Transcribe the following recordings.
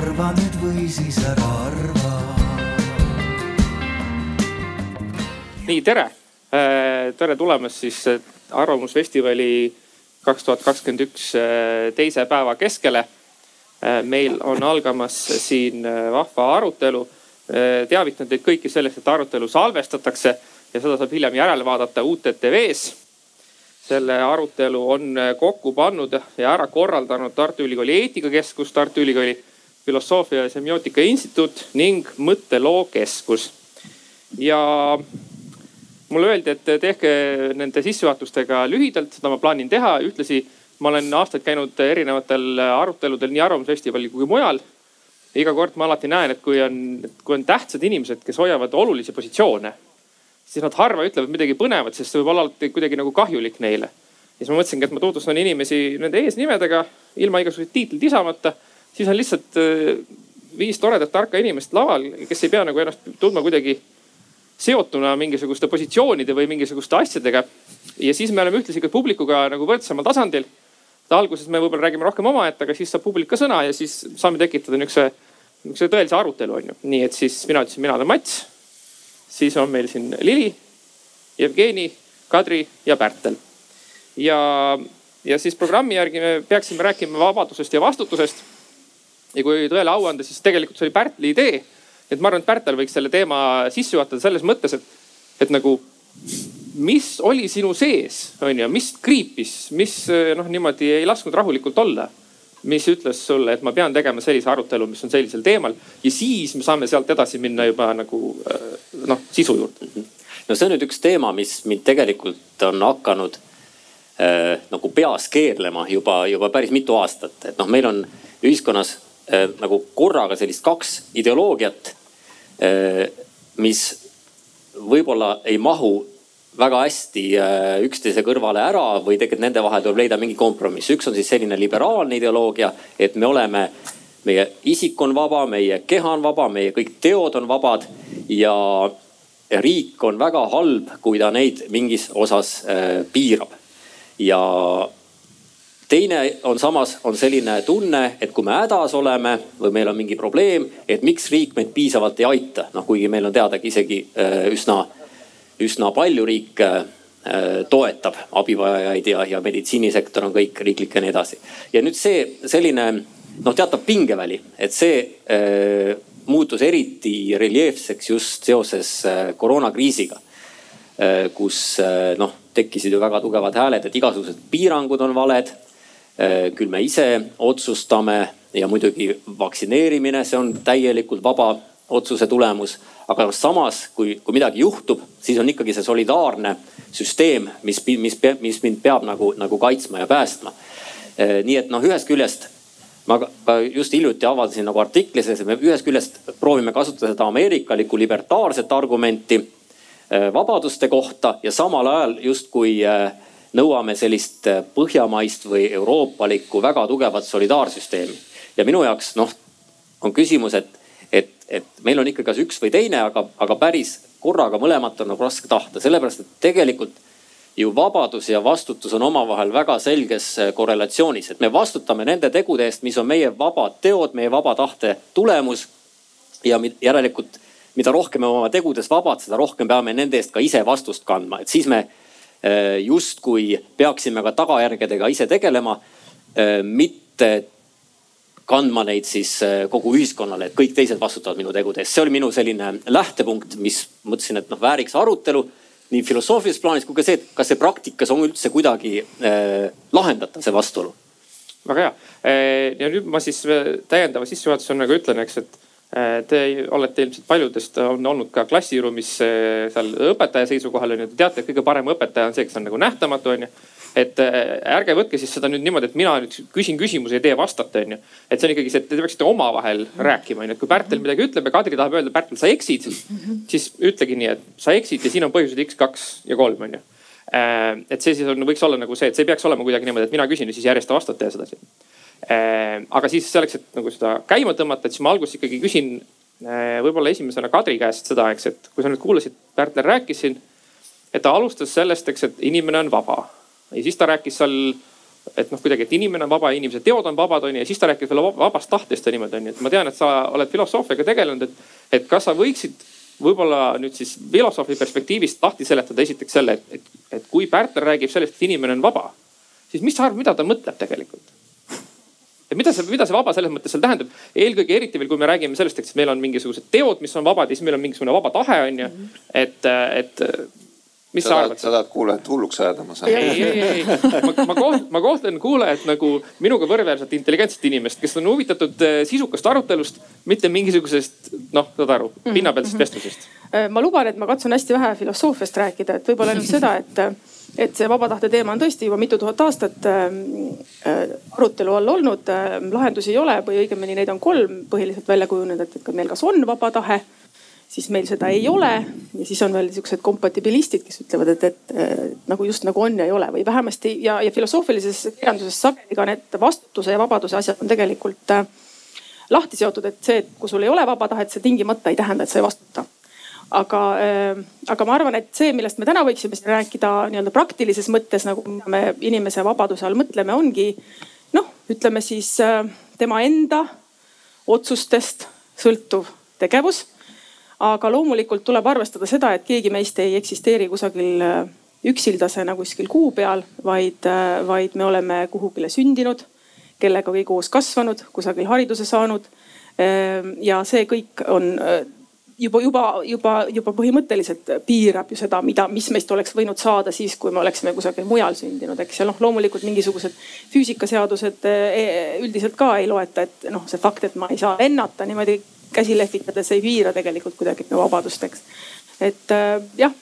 arva nüüd või siis ära arva. nii, tere, äh, tere tulemast siis äh, Arvamusfestivali kaks tuhat kakskümmend üks äh, teise päeva keskele. meil on algamas siin vahva arutelu. teavitan teid kõiki sellest, et arutelu salvestatakse ja seda saab hiljem järele vaadata UTTV-s selle arutelu on kokku pannud ja ära korraldanud Tartu Ülikooli eetikakeskus, Tartu Ülikooli filosoofia ja semiootika instituut ning mõttelookeskus. ja mulle öeldi, et tehke nende sissejuhatustega lühidalt, seda ma plaanin teha. ühtlasi ma olen aastaid käinud erinevatel aruteludel nii Arvamusfestivalil kui mujal. iga kord ma alati näen, et kui on, kui on tähtsad inimesed, kes hoiavad olulisi positsioone siis nad harva ütlevad midagi põnevat, sest see võib olla alati kuidagi nagu kahjulik neile. ja siis ma mõtlesingi, et ma tutvustan inimesi nende eesnimedega ilma igasuguseid tiitleid lisamata. Siis on lihtsalt äh, viis toredat tarka inimest laval, kes ei pea nagu ennast tundma kuidagi seotuna mingisuguste positsioonide või mingisuguste asjadega. ja siis me oleme ühtlasi ka publikuga nagu võrdsemal tasandil. alguses me võib-olla räägime rohkem omaette, aga siis saab publik ka sõna ja siis saame tekitada niisuguse, niisuguse tõelise arutelu on ju. nii et siis mina ütlesin, mina olen Mats siis on meil siin Lili, Jevgeni, Kadri ja Pärtel. ja, ja siis programmi järgi me peaksime rääkima vabadusest ja vastutusest. Ja kui tõele au anda, siis tegelikult see oli Pärtli idee. et ma arvan, et Pärtel võiks selle teema sisse juhatada selles mõttes, et, et nagu mis oli sinu sees, on ju, mis kriipis, mis noh, niimoodi ei lasknud rahulikult olla mis ütles sulle, et ma pean tegema sellise arutelu, mis on sellisel teemal ja siis me saame sealt edasi minna juba nagu äh, noh, sisu juurde. Mhm. no see on nüüd üks teema, mis mind tegelikult on hakanud äh, nagu peas keerlema juba, juba päris mitu aastat, et noh, meil on ühiskonnas nagu korraga sellist kaks ideoloogiat äh,, mis võib-olla ei mahu väga hästi äh, üksteise kõrvale ära või tegelikult nende vahel tuleb leida mingi kompromiss. üks on siis selline liberaalne ideoloogia, et me oleme, meie isik on vaba, meie keha on vaba, meie kõik teod on vabad ja riik on väga halb, kui ta neid mingis osas äh, piirab. ja teine on samas, on selline tunne, et kui me hädas oleme või meil on mingi probleem, et miks riik meid piisavalt ei aita, noh kuigi meil on teadagi isegi äh, üsna üsna palju riik äh, toetab abivajajaid ja, ja meditsiinisektor on kõik riiklik ja nii edasi. ja nüüd see selline noh, teatav pingeväli, et see äh, muutus eriti reljeefseks just seoses äh, koroonakriisiga äh,. kus äh, noh, tekkisid ju väga tugevad hääled, et igasugused piirangud on valed. Küll me ise otsustame ja muidugi vaktsineerimine, see on täielikult vaba otsuse tulemus aga samas kui, kui midagi juhtub, siis on ikkagi see solidaarne süsteem, mis, mis, mis mind peab nagu, nagu kaitsma ja päästma. Eh, nii et noh, ühest küljest ma ka just hiljuti avaldasin nagu artiklis, et me ühest küljest proovime kasutada seda ameerikalikku libertaarset argumenti eh, vabaduste kohta ja samal ajal justkui eh, nõuame sellist põhjamaist või euroopalikku väga tugevat solidaarsüsteemi. ja minu jaoks noh, on küsimus, et et, et meil on ikka kas üks või teine, aga, aga päris korraga mõlemat on nagu raske tahta, sellepärast et tegelikult ju vabadus ja vastutus on omavahel väga selges äh, korrelatsioonis, et me vastutame nende tegude eest, mis on meie vabad teod, meie vaba tahte tulemus. ja järelikult, mida rohkem me oma tegudes vabad, seda rohkem peame nende eest ka ise vastust kandma, et siis me äh, justkui peaksime ka tagajärgedega ise tegelema. Äh, mitte kandma neid siis äh, kogu ühiskonnale, et kõik teised vastutavad minu tegude eest. see oli minu selline lähtepunkt, mis mõtlesin, et noh, vääriks arutelu nii filosoofilises plaanis kui ka see, et kas see praktikas on üldse kuidagi äh, lahendatav, see vastuolu. väga hea. Äh, ja nüüd ma siis äh, täiendava sissejuhatusena nagu ütlen, eks, et Te olete ilmselt paljudest on olnud ka klassiruumis seal õpetaja seisukohal on ju, te teate, et kõige parem õpetaja on see, kes on nagu nähtamatu on ju. Et äh, ärge võtke siis seda nüüd niimoodi, et mina nüüd küsin küsimuse ja teie vastate, onju. et see on ikkagi see, et te peaksite omavahel rääkima, onju, et kui Pärtel midagi ütleb ja Kadri tahab öelda, Pärtel, sa eksid, siis. Ütlegi nii, et sa eksid ja siin on põhjused X, kaks ja kolm, onju. Äh, et see siis on, võiks olla nagu see, et see ei peaks olema kuidagi niimoodi, et mina küsin ja siis järjest vastate ja sedasi. Äh, aga siis selleks, et nagu seda käima tõmmata, et siis ma alguses ikkagi küsin võib-olla esimesena Kadri käest seda, eks, et kui sa nüüd kuulasid, Pärtel rääkis siin, et ta alustas sellest, eks, et inimene on vaba ja siis ta rääkis seal et noh, kuidagi, et inimene on vaba, inimese teod on vabad, onju, ja siis ta rääkis veel vabast tahtest ja niimoodi onju, et ma tean, et sa oled filosoofiaga tegelenud, et, et kas sa võiksid võib-olla nüüd siis filosoofi perspektiivist lahti seletada esiteks selle, et, et, et kui Pärtel räägib sellest, et inimene on vaba, siis mis sa arvad, mida ta mõtleb tegelikult? Et mida see, mida see vaba selles mõttes seal tähendab, eelkõige eriti veel, kui me räägime sellest, et meil on mingisugused teod, mis on vabad ja siis meil on mingisugune vaba tahe, on ju. et, et mis sa, sa arvad? sa tahad kuulajat hulluks ajada, ma saan. ei, ei, ei, ei, ma, ma koht-, ma kohtlen kuulajat nagu minuga võrdväärselt intelligentset inimest, kes on huvitatud äh, sisukast arutelust, mitte mingisugusest noh, saad aru, mhm, pinnapealsest mhm. vestlusest. Äh, ma luban, et ma katsun hästi vähe filosoofiast rääkida, et võib-olla ainult seda, et, et see vaba tahte teema on tõesti juba mitu tuhat aastat äh, arutelu all olnud äh,. lahendusi ei ole või õigemini neid on kolm põhiliselt välja kujunenud, et, et meil kas on vaba tahe siis meil seda ei ole. ja siis on veel niisugused kompatibilistid, kes ütlevad, et, et, et nagu just nagu on ja ei ole või vähemasti ja, ja filosoofilises kirjanduses sageli ka need vastutuse ja vabaduse asjad on tegelikult äh, lahti seotud, et see, et kui sul ei ole vaba tahet, see tingimata ei tähenda, et sa ei vastuta aga äh,, aga ma arvan, et see, millest me täna võiksime siin rääkida nii-öelda praktilises mõttes, nagu me inimese vabaduse all mõtleme, ongi noh, ütleme siis äh, tema enda otsustest sõltuv tegevus aga loomulikult tuleb arvestada seda, et keegi meist ei eksisteeri kusagil äh, üksildasena kuskil kuu peal, vaid, äh, vaid me oleme kuhugile sündinud, kellegagi koos kasvanud, kusagil hariduse saanud. Ähm, ja see kõik on juba, juba, juba, juba põhimõtteliselt piirab ju seda, mida, mis meist oleks võinud saada siis, kui me oleksime kusagil mujal sündinud, eks. ja noh, loomulikult mingisugused füüsikaseadused üldiselt ka ei loeta, et noh, see fakt, et ma ei saa lennata niimoodi käsi lehvitades ei piira tegelikult kuidagi minu vabadust, eks. et äh, jah,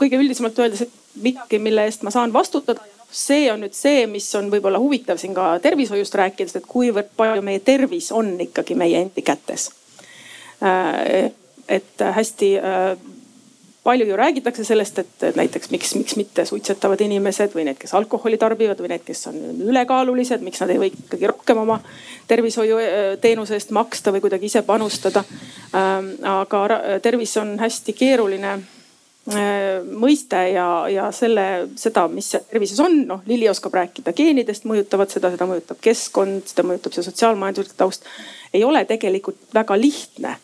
kõige üldisemalt öeldes, et midagi, mille eest ma saan vastutada see on nüüd see, mis on võib-olla huvitav siin ka tervishoiust rääkides, et kuivõrd palju meie tervis on ikkagi meie endi kätes. Äh, et hästi äh, palju ju räägitakse sellest, et näiteks miks, miks mitte suitsetavad inimesed või need, kes alkoholi tarbivad või need, kes on ülekaalulised, miks nad ei või ikkagi rohkem oma tervishoiuteenuse eest maksta või kuidagi ise panustada. Ähm, aga tervis on hästi keeruline äh, mõiste ja, ja selle, seda, mis tervises on, noh Lili oskab rääkida geenidest mõjutavad seda, seda mõjutab keskkond, seda mõjutab see sotsiaalmajanduslik taust. ei ole tegelikult väga lihtne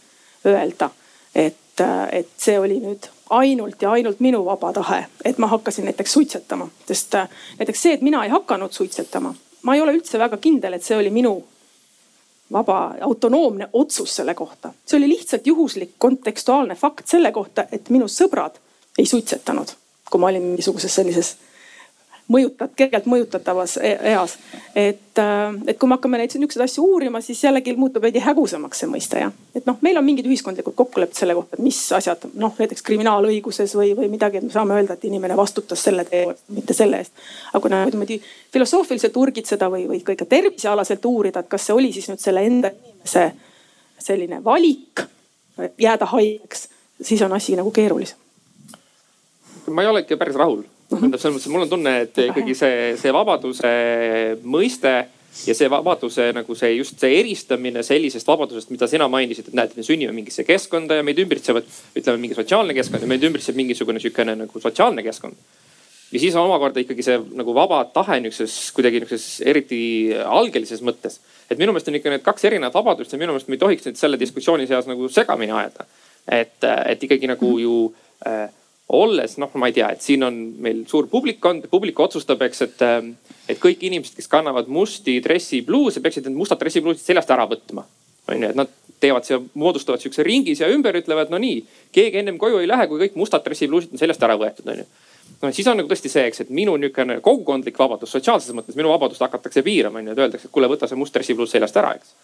öelda, et, et see oli nüüd ainult ja ainult minu vaba tahe, et ma hakkasin näiteks suitsetama, sest äh, näiteks see, et mina ei hakanud suitsetama, ma ei ole üldse väga kindel, et see oli minu vaba autonoomne otsus selle kohta. see oli lihtsalt juhuslik kontekstuaalne fakt selle kohta, et minu sõbrad ei suitsetanud, kui ma olin mingisuguses sellises mõjutat-, kergelt mõjutatavas e-, eas. et, äh, et kui me hakkame neid niisuguseid asju uurima, siis jällegi muutub veidi hägusamaks see mõiste jah. et noh, meil on mingid ühiskondlikud kokkulepped selle kohta, et mis asjad noh, näiteks kriminaalõiguses või, või midagi, et me saame öelda, et inimene vastutas selle tee mitte selle eest. aga kui niimoodi filosoofiliselt urgitseda või, või ka ikka tervisealaselt uurida, et kas see oli siis nüüd selle enda inimese selline valik jääda haigeks, siis on asi nagu keerulisem. ma ei ole ikka päris rahul tähendab selles mõttes, mul on tunne, et ikkagi see, see vabaduse mõiste ja see vabaduse nagu see just see eristamine sellisest vabadusest, mida sina mainisid, et näed, me sünnime mingisse keskkonda ja meid ümbritsevad, ütleme mingi sotsiaalne keskkond ja meid ümbritseb mingisugune sihukene nagu sotsiaalne keskkond. ja siis omakorda ikkagi see nagu vaba tahe niisuguses kuidagi niisuguses eriti algelises mõttes. et minu meelest on ikka need kaks erinevat vabadust ja minu meelest me ei tohiks neid selle diskussiooni seas nagu segamini ajada. et, et ikkagi nagu ju äh, olles noh, ma ei tea, et siin on meil suur publikkond, publik otsustab, eks, et, ähm, et kõik inimesed, kes kannavad musti dressipluuse, peaksid need mustad dressipluusid seljast ära võtma. on ju, et nad teevad siia, moodustavad sihukese ringi siia ümber, ütlevad no nii, keegi ennem koju ei lähe, kui kõik mustad dressipluusid on seljast ära võetud, on ju no siis on nagu tõesti see, eks, et minu niisugune kogukondlik vabadus sotsiaalses mõttes, minu vabadust hakatakse piirama, on ju, et öeldakse, et kuule, võta see must dressipluus seljast ära, eks.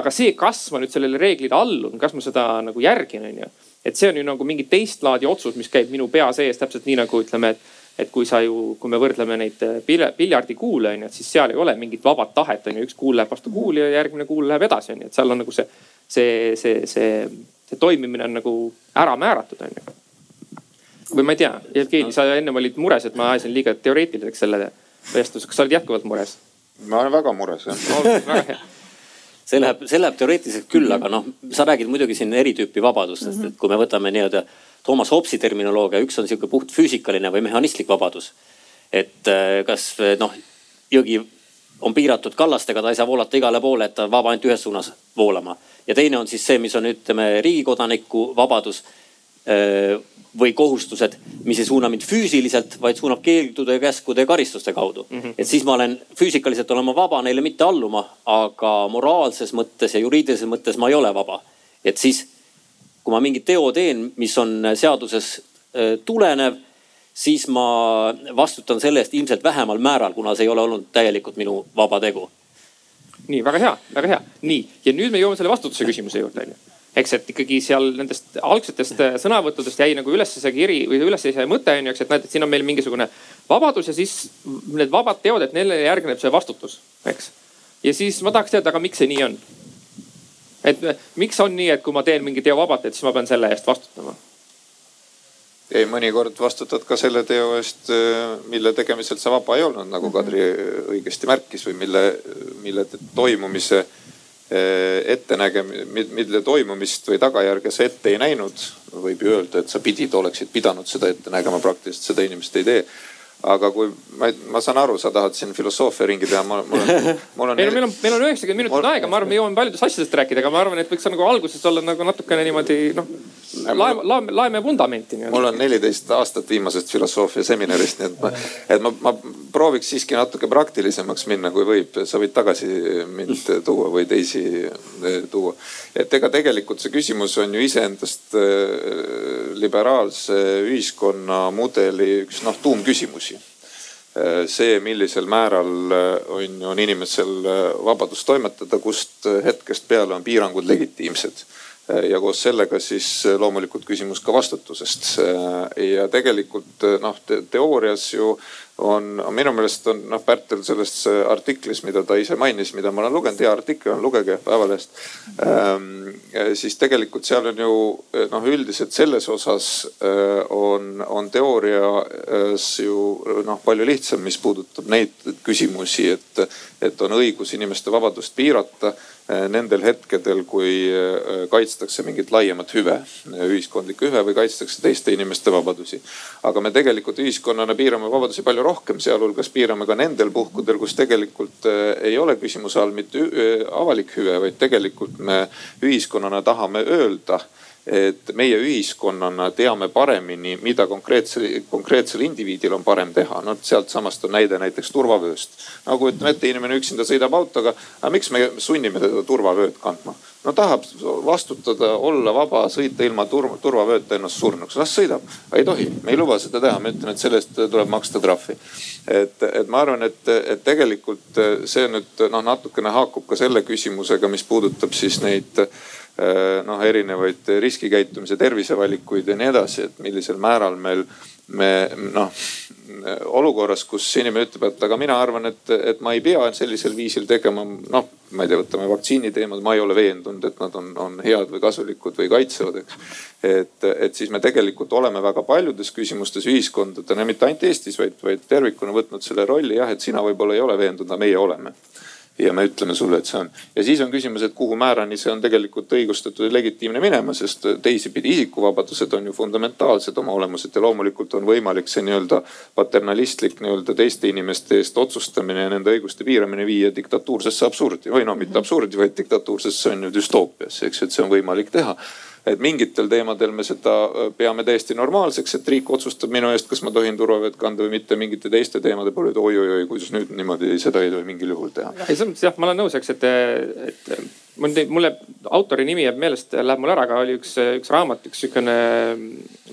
aga see, kas ma nüüd sellele reeglile allun, kas ma seda nagu järgin, on ju et see on ju nagu mingi teist laadi otsus, mis käib minu pea sees täpselt nii nagu ütleme, et et kui sa ju, kui me võrdleme neid äh, piljardikuule on ju, et siis seal ei ole mingit vabat tahet on ju, üks kuul läheb vastu kuuli ja järgmine kuul läheb edasi on ju, et seal on nagu see, see, see, see, see toimimine on nagu ära määratud on ju. või ma ei tea, Jevgeni, sa ennem olid mures, et ma ajasin liiga teoreetiliseks selle vestluse, kas sa oled jätkuvalt mures? ma olen väga mures jah see läheb, see läheb teoreetiliselt küll, aga noh, sa räägid muidugi siin eri tüüpi vabadustest, et kui me võtame nii-öelda Toomas Hobbesi terminoloogia, üks on sihuke puht füüsikaline või mehhanistlik vabadus. et äh, kas noh, jõgi on piiratud kallastega, ta ei saa voolata igale poole, et ta on vaba ainult ühes suunas voolama. ja teine on siis see, mis on, ütleme, riigikodaniku vabadus või kohustused, mis ei suuna mind füüsiliselt, vaid suunab keeldude, käskude ja karistuste kaudu mm. -hmm. et siis ma olen füüsikaliselt olema vaba neile mitte alluma, aga moraalses mõttes ja juriidilises mõttes ma ei ole vaba. et siis, kui ma mingi teo teen, mis on seaduses tulenev, siis ma vastutan selle eest ilmselt vähemal määral, kuna see ei ole olnud täielikult minu vaba tegu. nii väga hea, väga hea, nii ja nüüd me jõuame selle vastutuse küsimuse juurde onju eks, et ikkagi seal nendest algsetest äh, sõnavõttudest jäi nagu üles see kiri või üles see mõte on ju, eks, et näed, et siin on meil mingisugune vabadus ja siis need vabad teod, et neile järgneb see vastutus, eks. ja siis ma tahaks teada, aga miks see nii on? et äh, miks on nii, et kui ma teen mingi teo vabalt, et siis ma pean selle eest vastutama? ei, mõnikord vastutad ka selle teo eest, äh, mille tegemisel sa vaba ei olnud, nagu Kadri õigesti märkis või mille, mille toimumise ettenägem-, mille toimumist või tagajärge sa ette ei näinud. võib ju öelda, et sa pidid, oleksid pidanud seda ette nägema, praktiliselt seda inimesed ei tee aga kui ma, ma saan aru, sa tahad siin filosoofia ringi teha, ma, mul on, mul on. ei no meil on, meil on üheksakümmend minutit mul... aega, ma arvan, me jõuame paljudest asjadest rääkida, aga ma arvan, et võiks nagu alguses olla nagu natukene niimoodi noh. Laeme, laeme, laeme vundamenti. mul on neliteist aastat viimasest filosoofia seminarist, nii et ma, et ma, ma prooviks siiski natuke praktilisemaks minna, kui võib. sa võid tagasi mind tuua või teisi eh, tuua. et ega tegelikult see küsimus on ju iseendast eh, liberaalse ühiskonnamudeli üks noh tuumküsimus küsimusi. Äh, see, millisel määral on, on inimesel vabadus toimetada, kust hetkest peale on piirangud legitiimsed ja koos sellega siis loomulikult küsimus ka vastutusest. ja tegelikult noh te, teoorias ju on, minu meelest on noh, Pärtel selles artiklis, mida ta ise mainis, mida ma olen lugenud, hea artikkel on, lugege Päevalehest ähm,. siis tegelikult seal on ju noh, üldiselt selles osas äh, on, on teoorias ju noh, palju lihtsam, mis puudutab neid küsimusi, et, et on õigus inimeste vabadust piirata Äh, nendel hetkedel, kui äh, kaitstakse mingit laiemat hüve, ühiskondlikku hüve või kaitstakse teiste inimeste vabadusi. aga me tegelikult ühiskonnana piirame vabadusi palju rohkem, sealhulgas piirame ka nendel puhkudel, kus tegelikult ei ole küsimuse all mitte avalik hüve, vaid tegelikult me ühiskonnana tahame öelda et meie ühiskonnana teame paremini, mida konkreetsel, konkreetsel indiviidil on parem teha. no sealtsamast on näide näiteks turvavööst. no kujutame ette, inimene üksinda sõidab autoga, aga miks me sunnime teda turvavööd kandma? no tahab vastutada, olla vaba, sõita ilma turva, turvavööta ennast surnuks, las sõidab. ei tohi, me ei luba seda teha, ma ütlen, et selle eest tuleb maksta trahvi. et, et ma arvan, et, et tegelikult see nüüd noh, natukene haakub ka selle küsimusega, mis puudutab siis neid noh, erinevaid riskikäitumise tervisevalikuid ja nii edasi, et millisel määral meil me noh olukorras, kus inimene ütleb, et aga mina arvan, et, et ma ei pea sellisel viisil tegema, noh, ma ei tea, võtame vaktsiini teemad, ma ei ole veendunud, et nad on, on head või kasulikud või kaitsevad, eks. et, et siis me tegelikult oleme väga paljudes küsimustes ühiskondadena, mitte ainult Eestis, vaid, vaid tervikuna võtnud selle rolli jah, et sina võib-olla ei ole veendunud, aga meie oleme ja me ütleme sulle, et see on. ja siis on küsimus, et kuhu määrani see on tegelikult õigustatud ja legitiimne minema, sest teisipidi isikuvabadused on ju fundamentaalsed oma olemuselt ja loomulikult on võimalik see nii-öelda paternalistlik nii-öelda teiste inimeste eest otsustamine ja nende õiguste piiramine viia diktatuursesse absurdi. Või no mitte absurdi, vaid diktatuursesse on ju düstoopiasse, eks ju, et see on võimalik teha et mingitel teemadel me seda äh, peame täiesti normaalseks, et riik otsustab minu eest, kas ma tohin turvavööd kanda või mitte. mingite teiste teemade puhul, et oi-oi-oi, kuidas nüüd niimoodi, seda ei tohi mingil juhul teha. ei, selles mõttes jah, ma olen nõus, eks, et, et mul, mulle autori nimi jääb meelest, läheb mul ära, aga oli üks, üks raamat, üks sihukene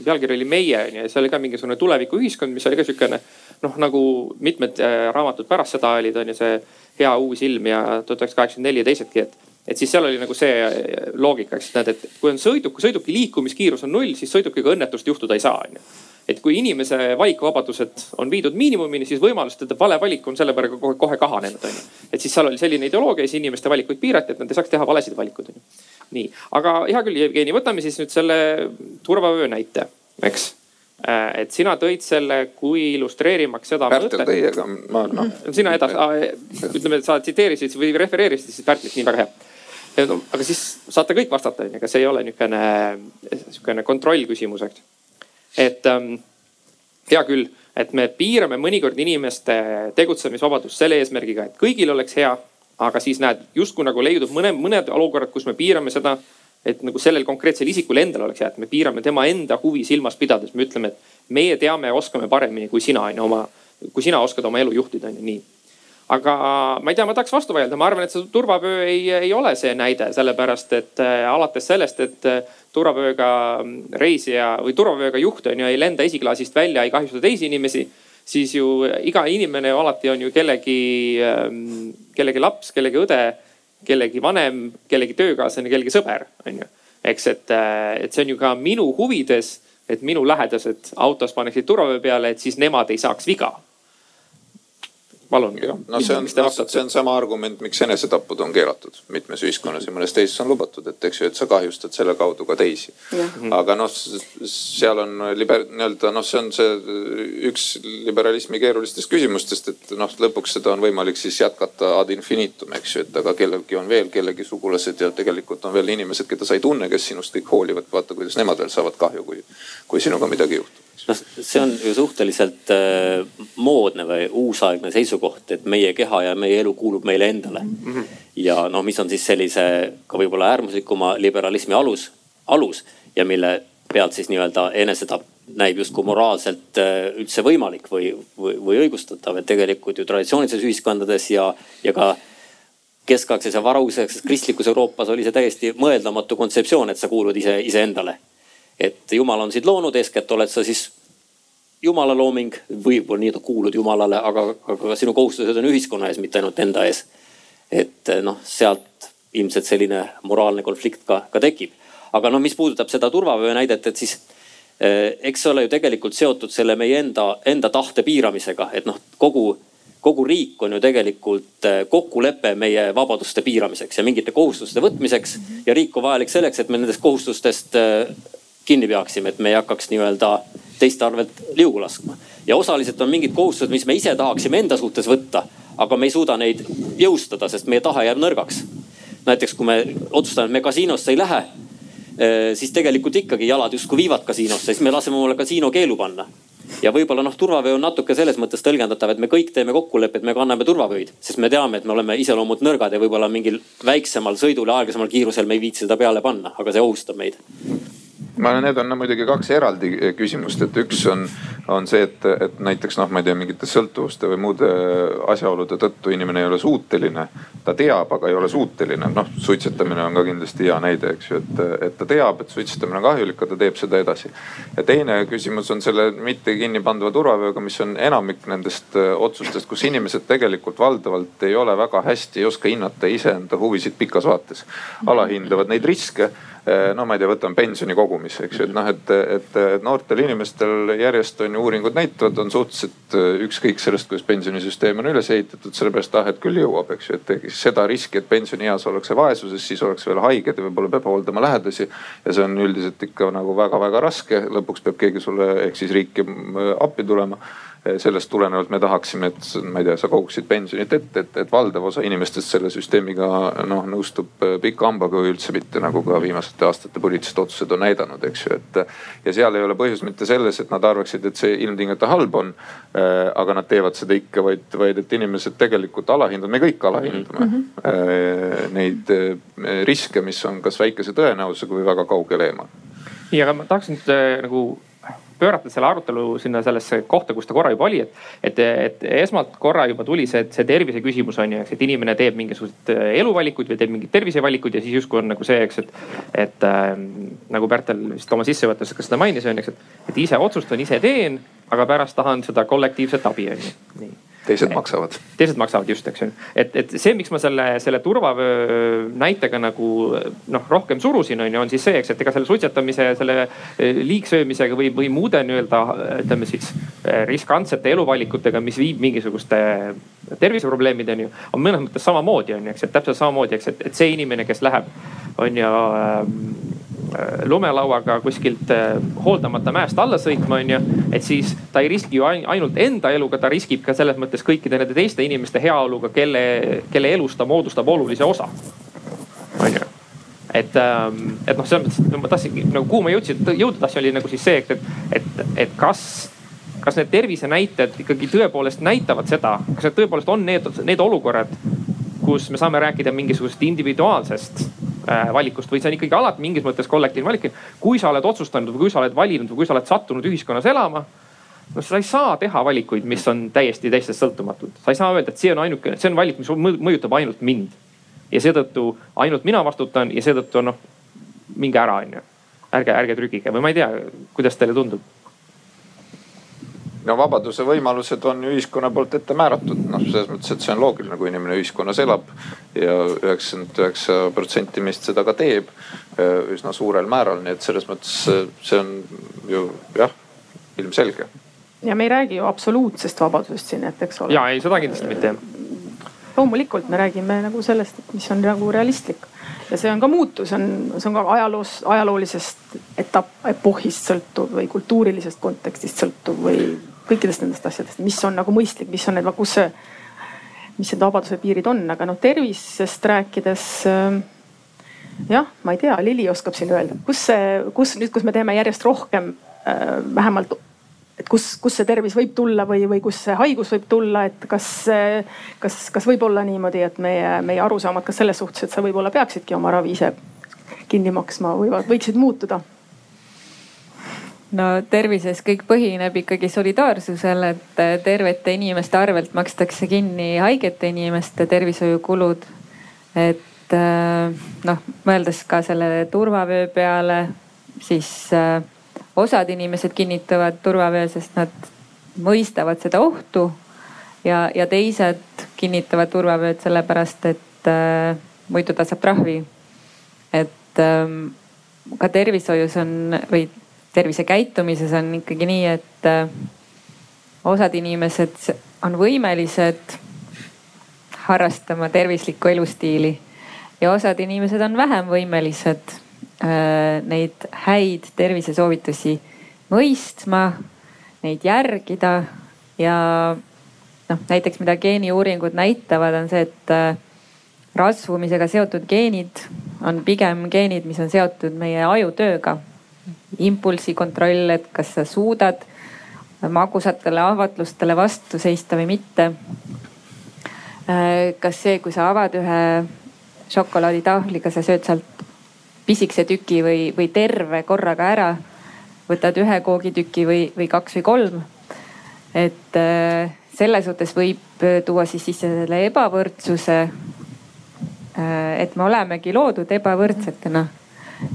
pealkiri oli Meie on ju ja see oli ka mingisugune tulevikuühiskond, mis oli ka sihukene noh, nagu mitmed äh, raamatud pärast seda olid, on ju see Hea uus ilm ja tuhat üheksasada kaheksakümmend neli ja teisedki, et et siis seal oli nagu see äh, loogika, eks näed, et kui on sõiduk, sõiduki liikumiskiirus on null, siis sõidukiga õnnetust juhtuda ei saa, onju. et kui inimese valikvabadused on viidud miinimumini, siis võimalus, et ta vale valik on selle peale kohe, kohe kahanenud, onju. et siis seal oli selline ideoloogia siis inimeste valikuid piirati, et nad ei saaks teha valesid valikuid, onju. nii, aga hea küll, Jevgeni, võtame siis nüüd selle turvavöö näite, eks äh, et sina tõid selle kui illustreerimaks seda. Pärtel tõi, aga ma noh. sina edasi, ütleme, et sa tsiteerisid või refereerisid siis Pärtlit, nii väga hea No, aga siis saate kõik vastata, onju, ega see ei ole niisugune, niisugune kontrollküsimus, eks. et ähm, hea küll, et me piirame mõnikord inimeste tegutsemisvabadust selle eesmärgiga, et kõigil oleks hea. aga siis näed, justkui nagu leidub mõne, mõned olukorrad, kus me piirame seda, et nagu sellel konkreetsel isikul endal oleks hea, et me piirame tema enda huvi silmas pidades, me ütleme, et meie teame ja oskame paremini kui sina on ju oma, kui sina oskad oma elu juhtida on ju nii aga ma ei tea, ma tahaks vastu vaielda, ma arvan, et see turvavöö ei, ei ole see näide, sellepärast et äh, alates sellest, et äh, turvavööga reisija või turvavööga juht on ju ei lenda esiklaasist välja, ei kahjusta teisi inimesi. siis ju iga inimene ju alati on ju kellegi, ähm, kellegi laps, kellegi õde, kellegi vanem, kellegi töökaaslane, kellegi sõber, on ju. eks, et, äh, et see on ju ka minu huvides, et minu lähedased autos paneksid turvavöö peale, et siis nemad ei saaks viga palun. no see on, see on sama argument, miks enesetapud on keelatud mitmes ühiskonnas ja mõnes teises on lubatud, et eks ju, et sa kahjustad selle kaudu ka teisi. aga noh, seal on liber-, nii-öelda noh, see on see üks liberalismi keerulistest küsimustest, et noh, lõpuks seda on võimalik siis jätkata ad infinitum, eks ju, et aga kellelgi on veel kellegi sugulased ja tegelikult on veel inimesed, keda sa ei tunne, kes sinust kõik hoolivad. vaata, kuidas nemad veel saavad kahju, kui, kui sinuga midagi juhtub noh, see on ju suhteliselt äh, moodne või uusaegne seisukoht, et meie keha ja meie elu kuulub meile endale. -hmm. ja noh, mis on siis sellise ka võib-olla äärmuslikuma liberalismi alus, alus ja mille pealt siis nii-öelda enesetapp näib justkui moraalselt äh, üldse võimalik või, või, või õigustatav, et tegelikult ju traditsioonilistes ühiskondades ja, ja ka keskaegses ja varauses kristlikus Euroopas oli see täiesti mõeldamatu kontseptsioon, et sa kuulud ise, iseendale et jumal on sind loonud, eeskätt oled sa siis jumala looming, võib-olla nii-öelda kuulud jumalale, aga, aga sinu kohustused on ühiskonna ees, mitte ainult enda ees. et noh, sealt ilmselt selline moraalne konflikt ka, ka tekib. aga noh, mis puudutab seda turvavöö näidet, et siis eh, eks see ole ju tegelikult seotud selle meie enda, enda tahte piiramisega, et noh, kogu, kogu riik on ju tegelikult eh, kokkulepe meie vabaduste piiramiseks ja mingite kohustuste võtmiseks. ja riik on vajalik selleks, et me nendest kohustustest eh, kinni peaksime, et me ei hakkaks nii-öelda teiste arvelt liugu laskma. ja osaliselt on mingid kohustused, mis me ise tahaksime enda suhtes võtta, aga me ei suuda neid jõustada, sest meie tahe jääb nõrgaks. näiteks kui me otsustame, et me kasiinosse ei lähe, eh, siis tegelikult ikkagi jalad justkui viivad kasiinosse, siis me laseme omale kasiino keelu panna ja võib-olla noh, turvavöö on natuke selles mõttes tõlgendatav, et me kõik teeme kokkulepet, me kanname turvavöid, sest me teame, et me oleme iseloomult nõrgad ja võib-olla mingil väiksemal sõidul ja aeglasemal kiirusel me ei viitsi seda peale panna, aga see ohustab meid ma arvan, need on no, muidugi kaks eraldi eh, küsimust, et üks on, on see, et, et näiteks noh, ma ei tea, mingite sõltuvuste või muude asjaolude tõttu inimene ei ole suuteline. ta teab, aga ei ole suuteline, noh suitsetamine on ka kindlasti hea näide, eks ju, et, et ta teab, et suitsetamine on kahjulik, aga ta teeb seda edasi. ja teine küsimus on selle mitte kinni pandava turvavööga, mis on enamik nendest eh, otsustest, kus inimesed tegelikult valdavalt ei ole väga hästi, ei oska hinnata iseenda huvisid pikas vaates. alahindavad neid riske Eh, no ma ei tea, võtame pensioni kogumise, eks ju, et noh, et, et noortel inimestel järjest on ju uuringud näitavad, on suhteliselt eh, ükskõik sellest, kuidas pensionisüsteem on üles ehitatud, sellepärast ah, et küll jõuab, eks ju, et seda riski, et pensionieas ollakse vaesuses, siis ollakse veel haiged ja võib-olla peab hooldama lähedasi. ja see on üldiselt ikka nagu väga-väga raske, lõpuks peab keegi sulle ehk siis riik appi tulema sellest tulenevalt me tahaksime, et ma ei tea, sa koguksid pensionit ette, et, et valdav osa inimestest selle süsteemiga noh nõustub äh, pika hambaga või üldse mitte, nagu ka viimaste aastate poliitilised otsused on näidanud, eks ju, et. ja seal ei ole põhjus mitte selles, et nad arvaksid, et see ilmtingimata halb on. Äh, aga nad teevad seda ikka vaid, vaid et inimesed tegelikult alahindavad, me kõik alahindame mm -hmm. neid riske, mis on kas väikese tõenäosusega või väga kaugel eemal. ja aga ma tahaks nüüd nagu pöörata selle arutelu sinna sellesse kohta, kus ta korra juba oli, et, et, et esmalt korra juba tuli see, see tervise küsimus on ju, eks, et inimene teeb mingisuguseid äh, eluvalikuid või teeb mingeid tervisevalikuid ja siis justkui on nagu see, eks, et, et äh, nagu Pärtel vist oma sissejuhatuses ka seda mainis, on ju, eks, et, et ise otsustan, ise teen, aga pärast tahan seda kollektiivset abi, on ju, nii teised maksavad. teised maksavad just, eks ju. et, et see, miks ma selle, selle turvavöö näitega nagu noh, rohkem surusin, on ju, on siis see, eks, et ega selle suitsetamise, selle eh, liigsöömisega või, või muude nii-öelda ütleme siis eh, riskantsete eluvalikutega, mis viib mingisuguste terviseprobleemideni, on mõnes mõttes samamoodi, on ju, eks, et täpselt samamoodi, eks, et, et see inimene, kes läheb, on ju äh, Äh, lumelauaga kuskilt äh, hooldamata mäest alla sõitma, onju. et siis ta ei riski ju ainult enda eluga, ta riskib ka selles mõttes kõikide nende teiste inimeste heaoluga, kelle, kelle elust ta moodustab olulise osa. onju et, ähm, et noh, selles mõttes ma tahtsingi nagu kuhu ma jõudsin, jõuda tahtsin, oli nagu siis see, et, et, et kas kas need tervisenäitajad ikkagi tõepoolest näitavad seda, kas need tõepoolest on need, need olukorrad, kus me saame rääkida mingisugusest individuaalsest äh, valikust või see on ikkagi alati mingis mõttes kollektiivne valik. kui sa oled otsustanud või kui sa oled valinud või kui sa oled sattunud ühiskonnas elama no sa ei saa teha valikuid, mis on täiesti teistest sõltumatud. sa ei saa öelda, et see on ainuke, see on valik, mis mõjutab ainult mind. ja seetõttu ainult mina vastutan ja seetõttu noh, minge ära, onju. ärge, ärge trügige või ma ei tea, kuidas teile tundub no vabaduse võimalused on ühiskonna poolt ette määratud, noh selles mõttes, et see on loogiline, kui inimene ühiskonnas elab ja üheksakümmend üheksa protsenti meist seda ka teeb üsna suurel määral, nii et selles mõttes see on ju jah, ilmselge. ja me ei räägi ju absoluutsest vabadusest siin, et eks ole. ja ei, seda kindlasti mitte. loomulikult me räägime nagu sellest, et mis on nagu realistlik ja see on ka muutus, on, see on ka ajaloos, ajaloolisest etapp, epohhist sõltuv või kultuurilisest kontekstist sõltuv või kõikidest nendest asjadest, mis on nagu mõistlik, mis on need, kus see, mis need vabaduse piirid on, aga noh, tervisest rääkides äh, jah, ma ei tea, Lili oskab siin öelda, kus see, kus nüüd, kus me teeme järjest rohkem äh, vähemalt, et kus, kus see tervis võib tulla või, või kus see haigus võib tulla, et kas, kas, kas võib olla niimoodi, et meie, meie arusaamad ka selles suhtes, et sa võib-olla peaksidki oma ravi ise kinni maksma, võivad, võiksid muutuda no tervises kõik põhineb ikkagi solidaarsusel, et äh, tervete inimeste arvelt makstakse kinni haigete inimeste tervishoiukulud. et äh, noh, mõeldes ka selle turvavöö peale, siis äh, osad inimesed kinnitavad turvavöö, sest nad mõistavad seda ohtu. ja, ja teised kinnitavad turvavööd sellepärast, et äh, muidu ta saab trahvi. et ähm, ka tervishoius on või tervisekäitumises on ikkagi nii, et äh, osad inimesed on võimelised harrastama tervislikku elustiili ja osad inimesed on vähem võimelised äh, neid häid tervisesoovitusi mõistma, neid järgida ja noh, näiteks mida geeniuuringud näitavad, on see, et äh, rasvumisega seotud geenid on pigem geenid, mis on seotud meie ajutööga impulsikontroll, et kas sa suudad magusatele ahvatlustele vastu seista või mitte. kas see, kui sa avad ühe šokolaaditahvliga, sa sööd sealt pisikese tüki või, või terve korraga ära, võtad ühe koogitüki või, või kaks või kolm. et äh, selle suhtes võib tuua siis sisse selle ebavõrdsuse. Äh, et me olemegi loodud ebavõrdsetena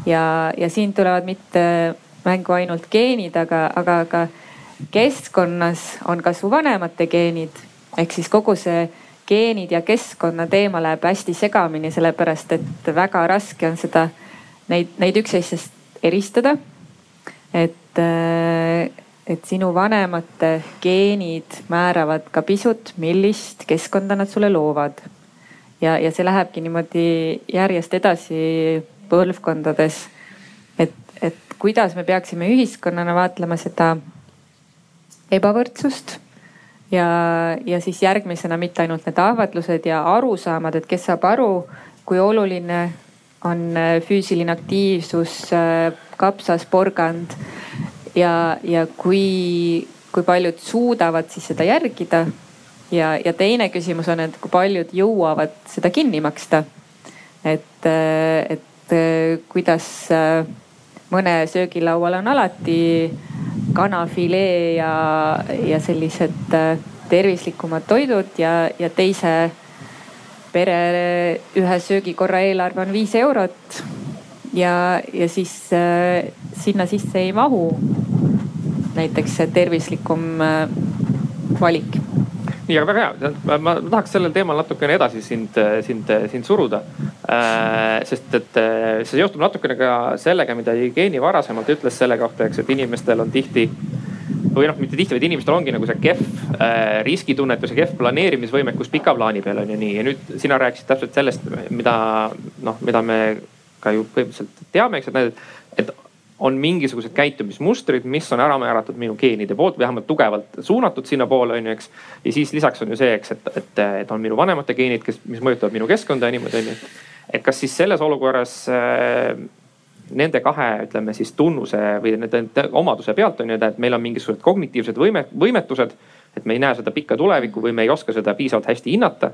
ja, ja siin tulevad mitte mängu ainult geenid, aga, aga ka keskkonnas on ka su vanemate geenid ehk siis kogu see geenid ja keskkonna teema läheb hästi segamini, sellepärast et väga raske on seda, neid, neid üksteisest eristada. et, et sinu vanemate geenid määravad ka pisut, millist keskkonda nad sulle loovad. ja, ja see lähebki niimoodi järjest edasi põlvkondades. et, et kuidas me peaksime ühiskonnana vaatlema seda ebavõrdsust ja, ja siis järgmisena mitte ainult need ahvatlused ja arusaamad, et kes saab aru, kui oluline on äh, füüsiline aktiivsus, äh, kapsas, porgand ja, ja kui, kui paljud suudavad siis seda järgida. ja, ja teine küsimus on, et kui paljud jõuavad seda kinni maksta. et, äh, et Eh, kuidas eh, mõne söögilaual on alati kanafilee ja, ja sellised eh, tervislikumad toidud ja, ja teise pere ühe söögikorra eelarve on viis eurot. ja, ja siis sinna sisse ei mahu näiteks tervislikum äh, valik nii, aga väga hea, ma, ma tahaks sellel teemal natukene edasi sind, sind, sind suruda äh,. sest et äh, see johtub natukene ka sellega, mida Jevgeni varasemalt ütles selle kohta, eks, et inimestel on tihti või noh, mitte tihti, vaid inimestel ongi nagu see kehv äh, riskitunnetus ja kehv planeerimisvõimekus pika plaani peal on ju nii. ja nüüd sina rääkisid täpselt sellest, mida noh, mida me ka ju põhimõtteliselt teame, eks, et, et on mingisugused käitumismustrid, mis on ära määratud minu geenide poolt, vähemalt tugevalt suunatud sinnapoole, on ju, eks. ja siis lisaks on ju see, eks, et, et, et on minu vanemate geenid, kes, mis mõjutavad minu keskkonda ja niimoodi, on ju. et kas siis selles olukorras äh, nende kahe, ütleme siis tunnuse või nende omaduse pealt on ju, et meil on mingisugused kognitiivsed võime, võimetused. et me ei näe seda pikka tulevikku või me ei oska seda piisavalt hästi hinnata.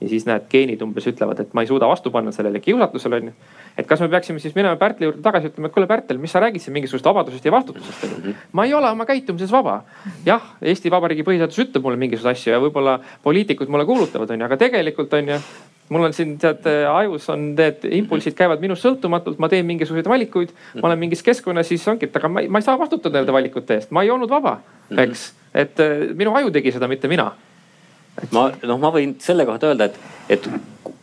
Ja siis näed, geenid umbes ütlevad, et ma ei suuda vastu panna sellele kiusatusele on ju. et kas me peaksime siis minema Pärtli juurde tagasi ütlema, et kuule Pärtel, mis sa räägid siin mingisugusest vabadusest ja vastutusest on ju. ma ei ole oma käitumises vaba. jah, Eesti Vabariigi põhiseadus ütleb mulle mingisuguseid asju ja võib-olla poliitikud mulle kuulutavad on ju, aga tegelikult on ju mul on siin tead ajus on need impulsid käivad minust sõltumatult, ma teen mingisuguseid valikuid, ma olen mingis keskkonnas, siis ongi, et aga ma ei, ma ei saa vastutada nende valikute eest, ma ei olnud vaba, eks. et äh, minu aju tegi seda, mitte mina. Ma noh, ma võin selle kohta öelda, et, et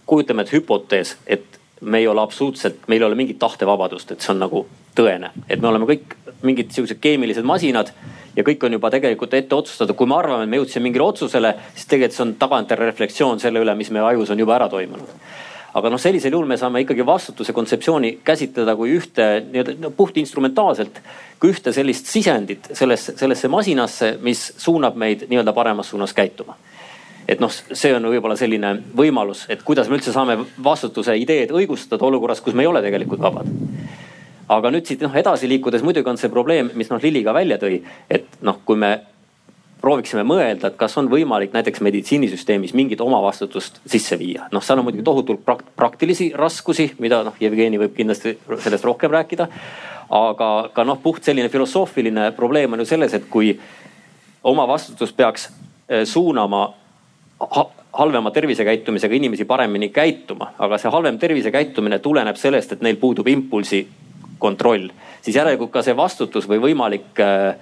kujutame, et hüpotees, et me ei ole absoluutselt, meil ei ole mingit tahtevabadust, et see on nagu tõene, et me oleme kõik mingid sihukesed keemilised masinad ja kõik on juba tegelikult ette otsustatud. kui me arvame, et me jõudsime mingile otsusele, siis tegelikult see on tagantjärele reflektsioon selle üle, mis meie ajus on juba ära toimunud. aga noh, sellisel juhul me saame ikkagi vastutuse kontseptsiooni käsitleda kui ühte nii-öelda no, puht instrumentaalselt, kui ühte sellist sisendit sellesse, sellesse masinasse, mis suunab meid nii-öelda paremas suunas käituma et noh, see on võib-olla selline võimalus, et kuidas me üldse saame vastutuse ideed õigustada olukorras, kus me ei ole tegelikult vabad aga nüüd siit noh edasi liikudes muidugi on see probleem, mis noh Lilli ka välja tõi, et noh, kui me prooviksime mõelda, et kas on võimalik näiteks meditsiinisüsteemis mingit omavastutust sisse viia. noh, seal on muidugi tohutult praktilisi raskusi, mida noh, Jevgeni võib kindlasti sellest rohkem rääkida. aga ka noh, puht selline filosoofiline probleem on ju selles, et kui omavastutus peaks eh, suunama halvema tervisekäitumisega inimesi paremini käituma, aga see halvem tervisekäitumine tuleneb sellest, et neil puudub impulsi kontroll, siis järelikult ka see vastutus või võimalik äh,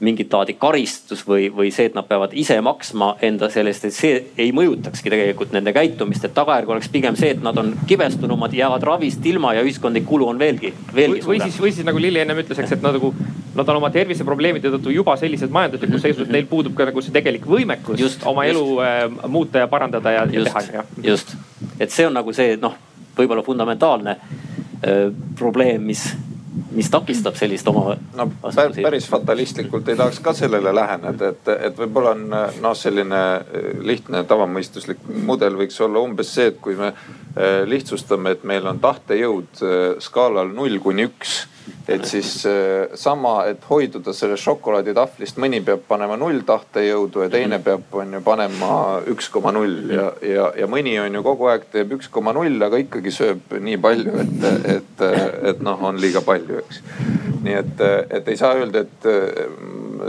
mingit laadi karistus või, või see, et nad peavad ise maksma enda sellest, et see ei mõjutakski tegelikult nende käitumist, et tagajärg oleks pigem see, et nad on kibestunumad, jäävad ravist ilma ja ühiskondlik kulu on veelgi, veelgi suurem. või siis, või siis nagu Lilli ennem ütles, eks, et nad nagu, nad on oma terviseprobleemide tõttu juba sellises majanduslikus seisus, et neil puudub ka nagu see tegelik võimekus just, oma just. elu äh, muuta ja parandada ja, ja teha. just, et see on nagu see noh, võib-olla fundamentaalne Äh, probleem, mis, mis takistab sellist oma. no päris fatalistlikult ei tahaks ka sellele läheneda, et, et võib-olla on noh, selline äh, lihtne tavamõistuslik mudel võiks olla umbes see, et kui me äh, lihtsustame, et meil on tahtejõud skaalal null kuni üks et siis äh, sama, et hoiduda sellest šokolaaditahvlist, mõni peab panema null tahtejõudu ja teine peab, on ju, panema üks koma null ja, ja, ja mõni on ju kogu aeg teeb üks koma null, aga ikkagi sööb nii palju, et, et, et noh, on liiga palju, eks. nii et, et ei saa öelda, et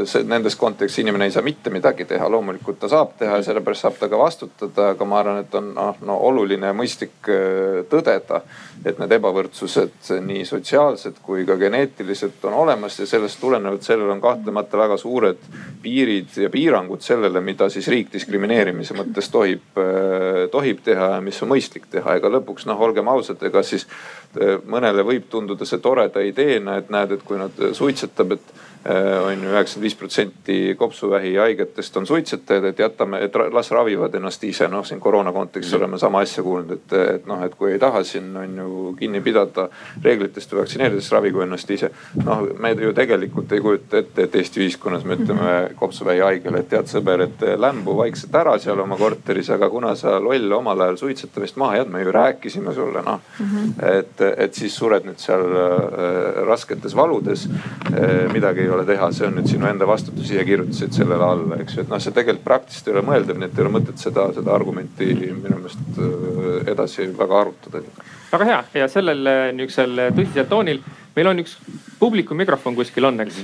see nendes kontekstis inimene ei saa mitte midagi teha, loomulikult ta saab teha ja sellepärast saab ta ka vastutada, aga ma arvan, et on noh no, oluline ja mõistlik äh, tõdeda, et need ebavõrdsused nii sotsiaalsed kui ka geneetiliselt on olemas ja sellest tulenevalt sellel on kahtlemata väga suured piirid ja piirangud sellele, mida siis riik diskrimineerimise mõttes tohib, äh, tohib teha ja mis on mõistlik teha. ega lõpuks noh, olgem ausad, ega siis äh, mõnele võib tunduda see toreda ideena, et näed, et kui nad suitsetab, et on ju üheksakümmend viis protsenti kopsuvähi haigetest on suitsetajad, et jätame, et las ravivad ennast ise. noh, siin koroona kontekstis mm. oleme sama asja kuulnud, et, et noh, et kui ei taha siin on ju kinni pidada reeglitest või vaktsineerida, siis ravigu ennast ise. noh, me ju tegelikult ei kujuta ette, et Eesti ühiskonnas me ütleme mm-hmm. kopsuvähi haigele, et tead sõber, et lämbu vaikselt ära seal oma korteris, aga kuna sa loll omal ajal suitsetamist maha jäid, me ju rääkisime sulle noh mm -hmm.. et, et siis sured nüüd seal äh, rasketes valudes äh,. midagi ei ole ole teha, see on nüüd sinu enda vastutus, ise kirjutasid sellele alla, eks ju, et noh, see tegelikult praktiliselt ei ole mõeldav, nii et ei ole mõtet seda, seda argumenti minu meelest äh, edasi väga arutada. väga hea. Ja sellel äh, niisugusel tõsisel toonil meil on üks publiku mikrofon kuskil on, eks.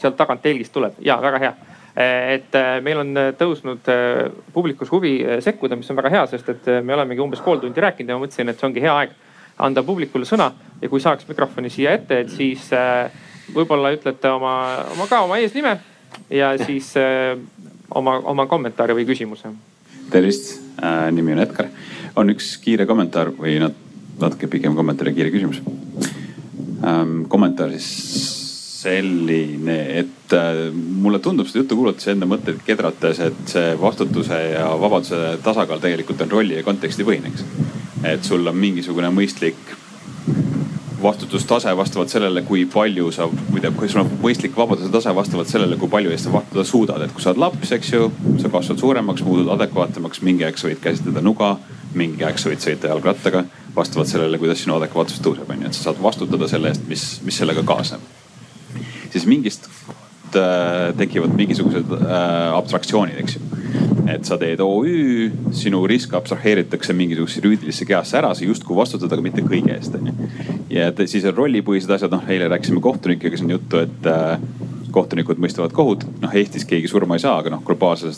sealt tagant telgist tuleb. Ja väga hea. Äh, et meil on tõusnud publikus huvi sekkuda, mis on väga hea, sest et me olemegi umbes pool tundi rääkinud ja ma mõtlesin, et see ongi hea aeg anda publikule sõna ja kui saaks mikrofoni siia ette, et siis äh, võib-olla ütlete oma, oma ka oma eesnime ja siis äh, oma, oma kommentaari või küsimuse. tervist äh,, nimi on Edgar. on üks kiire kommentaar või nat-, natuke pikem kommentaar ja kiire küsimus ähm,. kommentaar siis selline, et äh, mulle tundub seda juttu kuulates enda mõtteid kedrates, et see vastutuse ja vabaduse tasakaal tegelikult on rolli ja konteksti põhine, eks. et sul on mingisugune mõistlik vastutustase vastavalt sellele, kui palju sa, või tähendab, kui sul on mõistlik vabaduse tase vastavalt sellele, kui palju sa vastutada suudad. et kui sa oled laps, eks ju, sa kasvad suuremaks, muutud adekvaatsemaks, mingi aeg sa võid käsitleda nuga, mingi aeg sa võid sõita jalgrattaga. vastavalt sellele, kuidas sinu adekvaatsus tõuseb, on ju, et sa saad vastutada selle eest, mis, mis sellega kaasneb. siis mingist tekivad mingisugused äh, abstraktsioonid, eks ju. et sa teed OÜ, sinu risk abstraheeritakse mingisugusesse juriidilisse kehasse ära, sa justkui vastutad, aga mitte kõige eest, on ju. ja et siis on rollipõhised asjad, noh eile rääkisime kohtunikega siin juttu, et äh, kohtunikud mõistavad kohut, noh Eestis keegi surma ei saa, aga noh globaalsel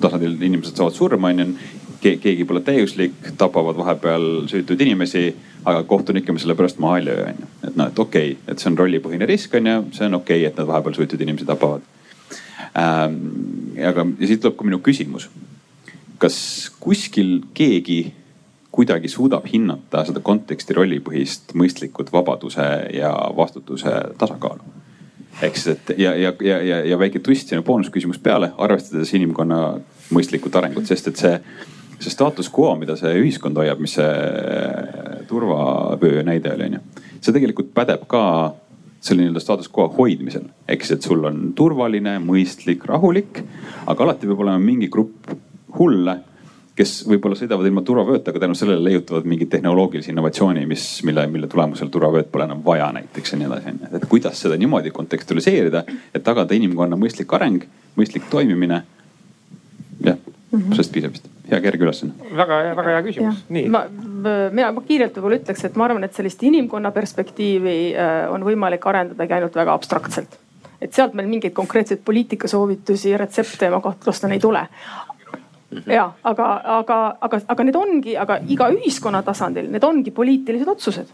tasandil inimesed saavad surma, onju keegi pole täiuslik, tapavad vahepeal süütuid inimesi, aga kohtunikke me selle pärast maha ei löö, onju. et noh, et okei okay,, et see on rollipõhine risk onju, see on okei okay,, et nad vahepeal süütuid inimesi tapavad ähm,. aga ja siit tuleb ka minu küsimus. kas kuskil keegi kuidagi suudab hinnata seda konteksti rollipõhist mõistlikud vabaduse ja vastutuse tasakaalu? ehk siis, et ja, ja, ja, ja, ja väike twist sinna boonusküsimus peale, arvestades inimkonna mõistlikut arengut, sest et see see status quo, mida see ühiskond hoiab, mis see äh, turvavöö näide oli, onju. see tegelikult pädeb ka selle nii-öelda status quo hoidmisel. siis, et sul on turvaline, mõistlik, rahulik, aga alati peab olema mingi grupp hulle, kes võib-olla sõidavad ilma turvavööta, aga tänu sellele leiutavad mingit tehnoloogilise innovatsiooni, mis, mille, mille tulemusel turvavööd pole enam vaja näiteks ja nii edasi, onju. et kuidas seda niimoodi kontekstualiseerida, et tagada inimkonna mõistlik areng, mõistlik toimimine. jah mm -hmm., sellest piisab vist hea kerge ülesanne. väga, väga hea küsimus, nii. ma, mina, ma kiirelt võib-olla ütleks, et ma arvan, et sellist inimkonna perspektiivi äh, on võimalik arendadagi ainult väga abstraktselt. et sealt meil mingeid konkreetseid poliitikasoovitusi ja retsepte ma kahtlustan ei tule mhm. ja aga, aga, aga, aga need ongi, aga iga ühiskonna tasandil, need ongi poliitilised otsused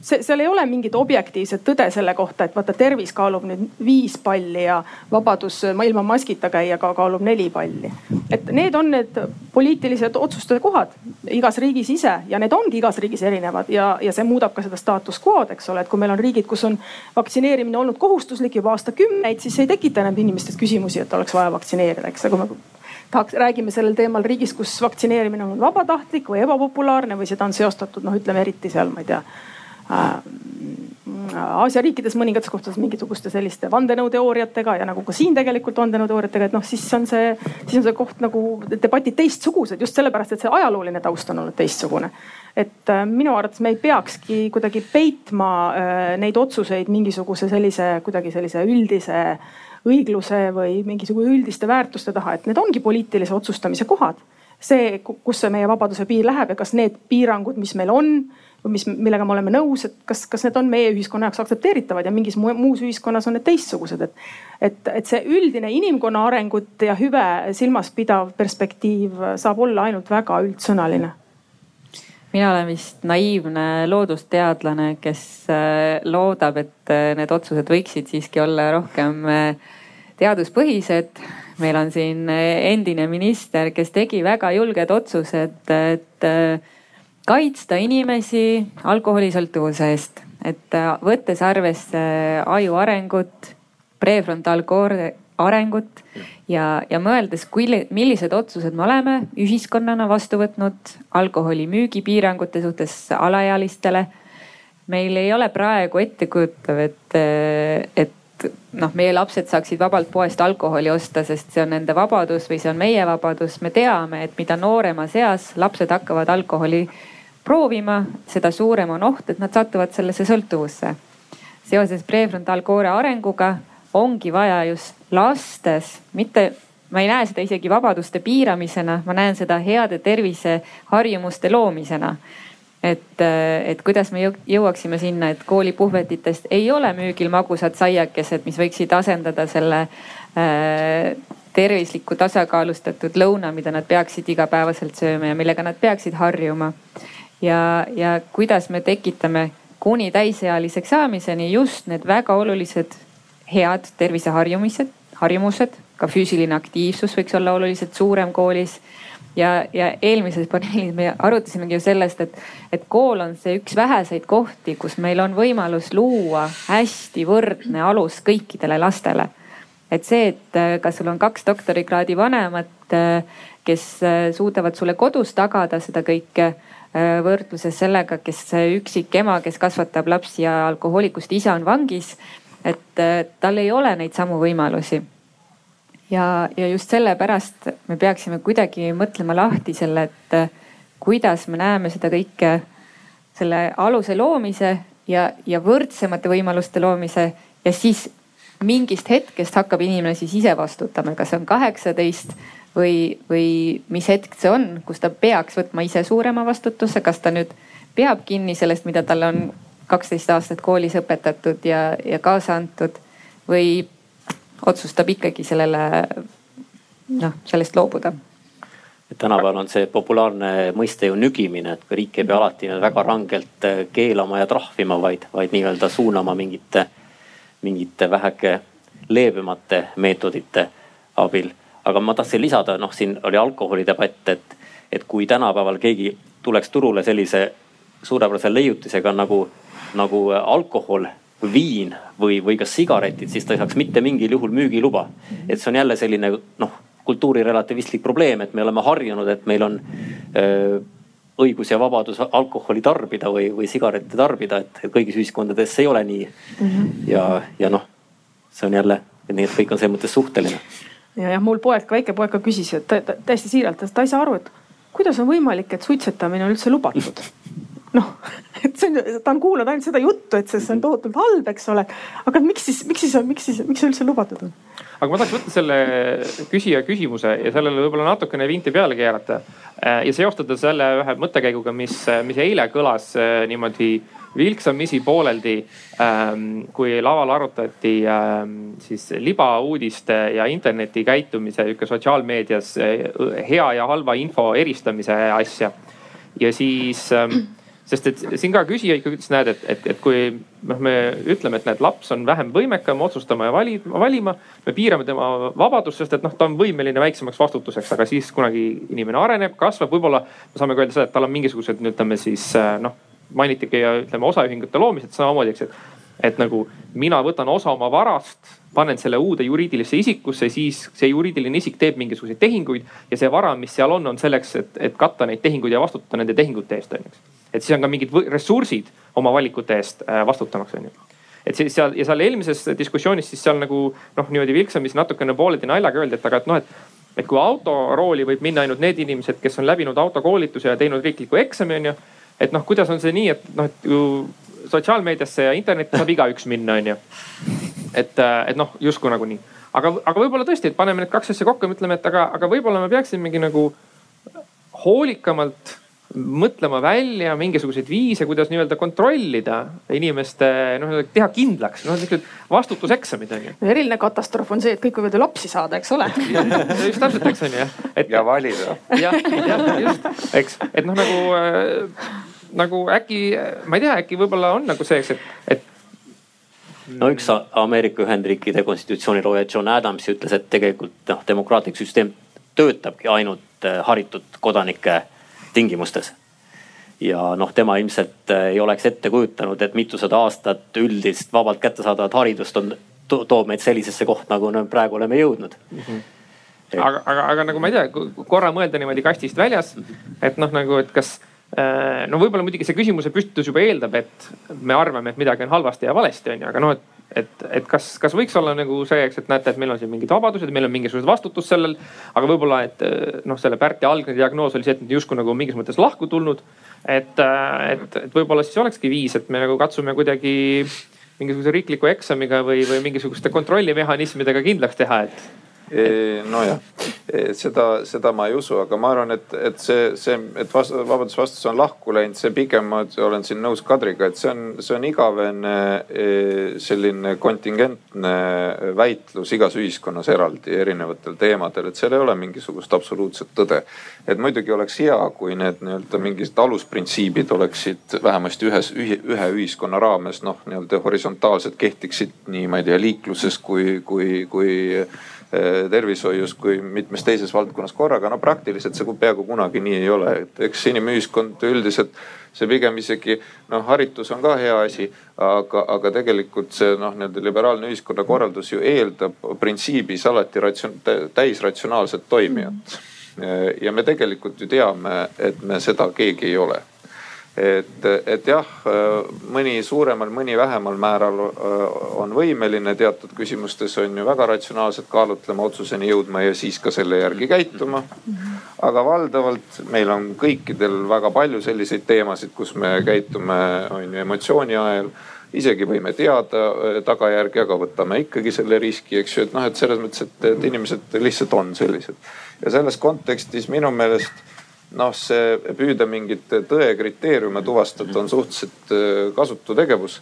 see, seal ei ole mingit objektiivset tõde selle kohta, et vaata tervis kaalub nüüd viis palli ja vabadus ilma maskita käia ka kaalub neli palli. et need on need poliitilised otsuste kohad igas riigis ise ja need ongi igas riigis erinevad ja, ja see muudab ka seda status quo'd, eks ole, et kui meil on riigid, kus on vaktsineerimine olnud kohustuslik juba aastakümneid, siis ei tekita enam inimestes küsimusi, et oleks vaja vaktsineerida, eks, aga kui me tahaks, räägime sellel teemal riigis, kus vaktsineerimine on vabatahtlik või ebapopulaarne või seda on seostatud, noh, ütleme eriti seal, ma ei tea Aasia riikides mõningates kohtades mingisuguste selliste vandenõuteooriatega ja nagu ka siin tegelikult vandenõuteooriatega, et noh, siis on see, siis on see koht nagu debatid teistsugused just sellepärast, et see ajalooline taust on olnud teistsugune. et äh, minu arvates me ei peakski kuidagi peitma äh, neid otsuseid mingisuguse sellise kuidagi sellise üldise õigluse või mingisuguse üldiste väärtuste taha, et need ongi poliitilise otsustamise kohad. see, kus see meie vabaduse piir läheb ja kas need piirangud, mis meil on või mis, millega me oleme nõus, et kas, kas need on meie ühiskonna jaoks aktsepteeritavad ja mingis muus ühiskonnas on need teistsugused, et. et, et see üldine inimkonna arengut ja hüve silmas pidav perspektiiv saab olla ainult väga üldsõnaline mina olen vist naiivne loodusteadlane, kes äh, loodab, et äh, need otsused võiksid siiski olla rohkem äh, teaduspõhised. meil on siin endine minister, kes tegi väga julged otsused, et kaitsta inimesi alkoholisõltuvuse eest, et äh, võttes arvesse aju arengut, prefrontaalkoore arengut ja, ja mõeldes, millised otsused me oleme ühiskonnana vastu võtnud alkoholimüügi piirangute suhtes alaealistele. meil ei ole praegu ettekujutav, et, et noh, meie lapsed saaksid vabalt poest alkoholi osta, sest see on nende vabadus või see on meie vabadus. me teame, et mida nooremas eas lapsed hakkavad alkoholi proovima, seda suurem on oht, et nad satuvad sellesse sõltuvusse. seoses prefrontaalkoore arenguga ongi vaja just lastes, mitte, ma ei näe seda isegi vabaduste piiramisena, ma näen seda heade terviseharjumuste loomisena et, et kuidas me jõuaksime sinna, et koolipuhvetitest ei ole müügil magusad saiakesed, mis võiksid asendada selle äh, tervisliku tasakaalustatud lõuna, mida nad peaksid igapäevaselt sööma ja millega nad peaksid harjuma ja, ja kuidas me tekitame kuni täisealiseks saamiseni just need väga olulised head terviseharjumised, harjumused, ka füüsiline aktiivsus võiks olla oluliselt suurem koolis ja, ja eelmises paneelis me arutasimegi ju sellest, et, et kool on see üks väheseid kohti, kus meil on võimalus luua hästi võrdne alus kõikidele lastele. et see, et äh, kas sul on kaks doktorikraadi vanemat, äh, kes äh, suudavad sulle kodus tagada seda kõike võrdluses sellega, kes üksik ema, kes kasvatab lapsi ja alkohoolikust isa on vangis. et äh, tal ei ole neid samu võimalusi. ja, ja just sellepärast me peaksime kuidagi mõtlema lahti selle, et äh, kuidas me näeme seda kõike selle aluse loomise ja, ja võrdsemate võimaluste loomise ja siis mingist hetkest hakkab inimene siis ise vastutama, kas see on kaheksateist või, või mis hetk see on, kus ta peaks võtma ise suurema vastutuse, kas ta nüüd peab kinni sellest, mida talle on kaksteist aastat koolis õpetatud ja, ja kaasa antud või otsustab ikkagi sellele noh, sellest loobuda et tänapäeval on see populaarne mõiste ju nügimine, et riik ei pea alati väga rangelt keelama ja trahvima, vaid, vaid nii-öelda suunama mingite, mingite väheke leebemate meetodite abil. Aga ma tahtsin lisada, noh, siin oli alkoholidebatt, et, et kui tänapäeval keegi tuleks turule sellise suurepärase leiutisega nagu, nagu alkohol, viin või, või ka sigaretid, siis ta ei saaks mitte mingil juhul müügiluba. et see on jälle selline noh, kultuurirelativistlik probleem, et me oleme harjunud, et meil on öö, õigus ja vabadus alkoholi tarbida või, või sigarette tarbida, et kõigis ühiskondades ei ole nii mm. -hmm. ja, ja noh, see on jälle, nii et kõik on selles mõttes suhteline. Ja jah, mul poeg, väike poeg ka küsis, et ta, täiesti siiralt, ta ei saa aru, et kuidas on võimalik, et suitsetamine on üldse lubatud noh, et see on, ta on kuulnud ainult seda juttu, et see, see on tohutult halb, eks ole. aga miks siis, miks siis, miks siis, miks see üldse lubatud on? aga ma tahaks võtta selle küsija küsimuse ja sellele võib-olla natukene vinti peale keerata. Ja seostada selle ühe mõttekäiguga, mis, mis eile kõlas äh, niimoodi vilksamisi pooleldi, ähm, kui laval arutati ähm, siis libauudiste ja interneti käitumise, sihuke sotsiaalmeedias äh, hea ja halva info eristamise asja. ja siis ähm, sest et siin ka küsija ikkagi ütles, näed, et, et, et kui noh, me ütleme, et näed, laps on vähem võimekam otsustama ja valima, valima. me piirame tema vabadust, sest et noh, ta on võimeline väiksemaks vastutuseks, aga siis kunagi inimene areneb, kasvab, võib-olla me saame ka öelda seda, et tal on mingisugused, ütleme siis noh, mainitigi ütleme osaühingute loomised samamoodi, eks, et et nagu mina võtan osa oma varast, panen selle uude juriidilisse isikusse, siis see juriidiline isik teeb mingisuguseid tehinguid ja see vara, mis seal on, on selleks, et, et katta neid tehinguid ja vastutada nende tehingute eest, on ju et siis on ka mingid ressursid oma valikute eest äh, vastutamaks, on ju et siis seal ja seal eelmises diskussioonis siis seal nagu noh, niimoodi vilksamisi natukene pooleldi naljaga öeldi, et aga et noh, et, et kui autorooli võib minna ainult need inimesed, kes on läbinud autokoolituse ja teinud riikliku eksami, on ju. Et noh, kuidas on see nii, et noh, et ju sotsiaalmeediasse ja internetti saab igaüks minna, on ju. et, äh, et noh, justkui nagu nii, aga, aga võib-olla tõesti, et paneme need kaks asja kokku ja mõtleme, et aga, aga võib-olla me peaksimegi nagu hoolikamalt mõtlema välja mingisuguseid viise, kuidas nii-öelda kontrollida inimeste noh, teha kindlaks, noh niisugused vastutuseksamid on ju. eriline katastroof on see, et kõik võivad ju lapsi saada, eks ole. just täpselt, eks on ju ja valida. jah, jah just, eks, et noh, nagu äh,, nagu äkki, ma ei tea, äkki võib-olla on nagu see, eks, et, et no üks Ameerika Ühendriikide konstitutsioonilooja John Adams ütles, et tegelikult noh, demokraatlik süsteem töötabki ainult äh, haritud kodanike tingimustes. ja noh, tema ilmselt äh, ei oleks ette kujutanud, et mitusada aastat üldist vabalt kättesaadavat haridust on, toob meid sellisesse kohta, nagu me praegu oleme jõudnud mm. -hmm. Et... aga, aga, aga nagu ma ei tea, korra mõelda niimoodi kastist väljas, et noh, nagu, et kas äh, no võib-olla muidugi see küsimuse püstitus juba eeldab, et me arvame, et midagi on halvasti ja valesti, on ju, aga noh, et et, et kas, kas võiks olla nagu see, eks, et näete, et meil on siin mingid vabadused, meil on mingisugused vastutus sellel. aga võib-olla, et noh, selle Pärti algne diagnoos oli see, et nad justkui nagu mingis mõttes lahku tulnud. et, et, et võib-olla siis olekski viis, et me nagu katsume kuidagi mingisuguse riikliku eksamiga või, või mingisuguste kontrollimehhanismidega kindlaks teha, et nojah, seda, seda ma ei usu, aga ma arvan, et, et see, see, et vast, Vabadus vastus on lahku läinud, see pigem ma olen siin nõus Kadriga, et see on, see on igavene selline kontingentne väitlus igas ühiskonnas eraldi erinevatel teemadel, et seal ei ole mingisugust absoluutset tõde. et muidugi oleks hea, kui need nii-öelda mingid alusprintsiibid oleksid vähemasti ühes, ühe ühiskonna raames noh, nii-öelda horisontaalselt kehtiksid nii, ma ei tea, liikluses kui, kui, kui tervishoius kui mitmes teises valdkonnas korraga. no praktiliselt see peaaegu kunagi nii ei ole, et eks inimühiskond üldiselt see pigem isegi noh, haritus on ka hea asi, aga, aga tegelikult see noh, nii-öelda liberaalne ühiskonnakorraldus ju eeldab printsiibis alati ratsion-, täisratsionaalset toimijat. ja me tegelikult ju teame, et me seda keegi ei ole et, et jah, mõni suuremal, mõni vähemal määral on võimeline teatud küsimustes on ju väga ratsionaalselt kaalutlema, otsuseni jõudma ja siis ka selle järgi käituma. aga valdavalt meil on kõikidel väga palju selliseid teemasid, kus me käitume on ju emotsiooni ajel isegi võime teada tagajärgi, aga võtame ikkagi selle riski, eks ju, et noh, et selles mõttes, et inimesed lihtsalt on sellised. ja selles kontekstis minu meelest noh, see püüda mingit tõe kriteeriume tuvastada on suhteliselt äh, kasutu tegevus.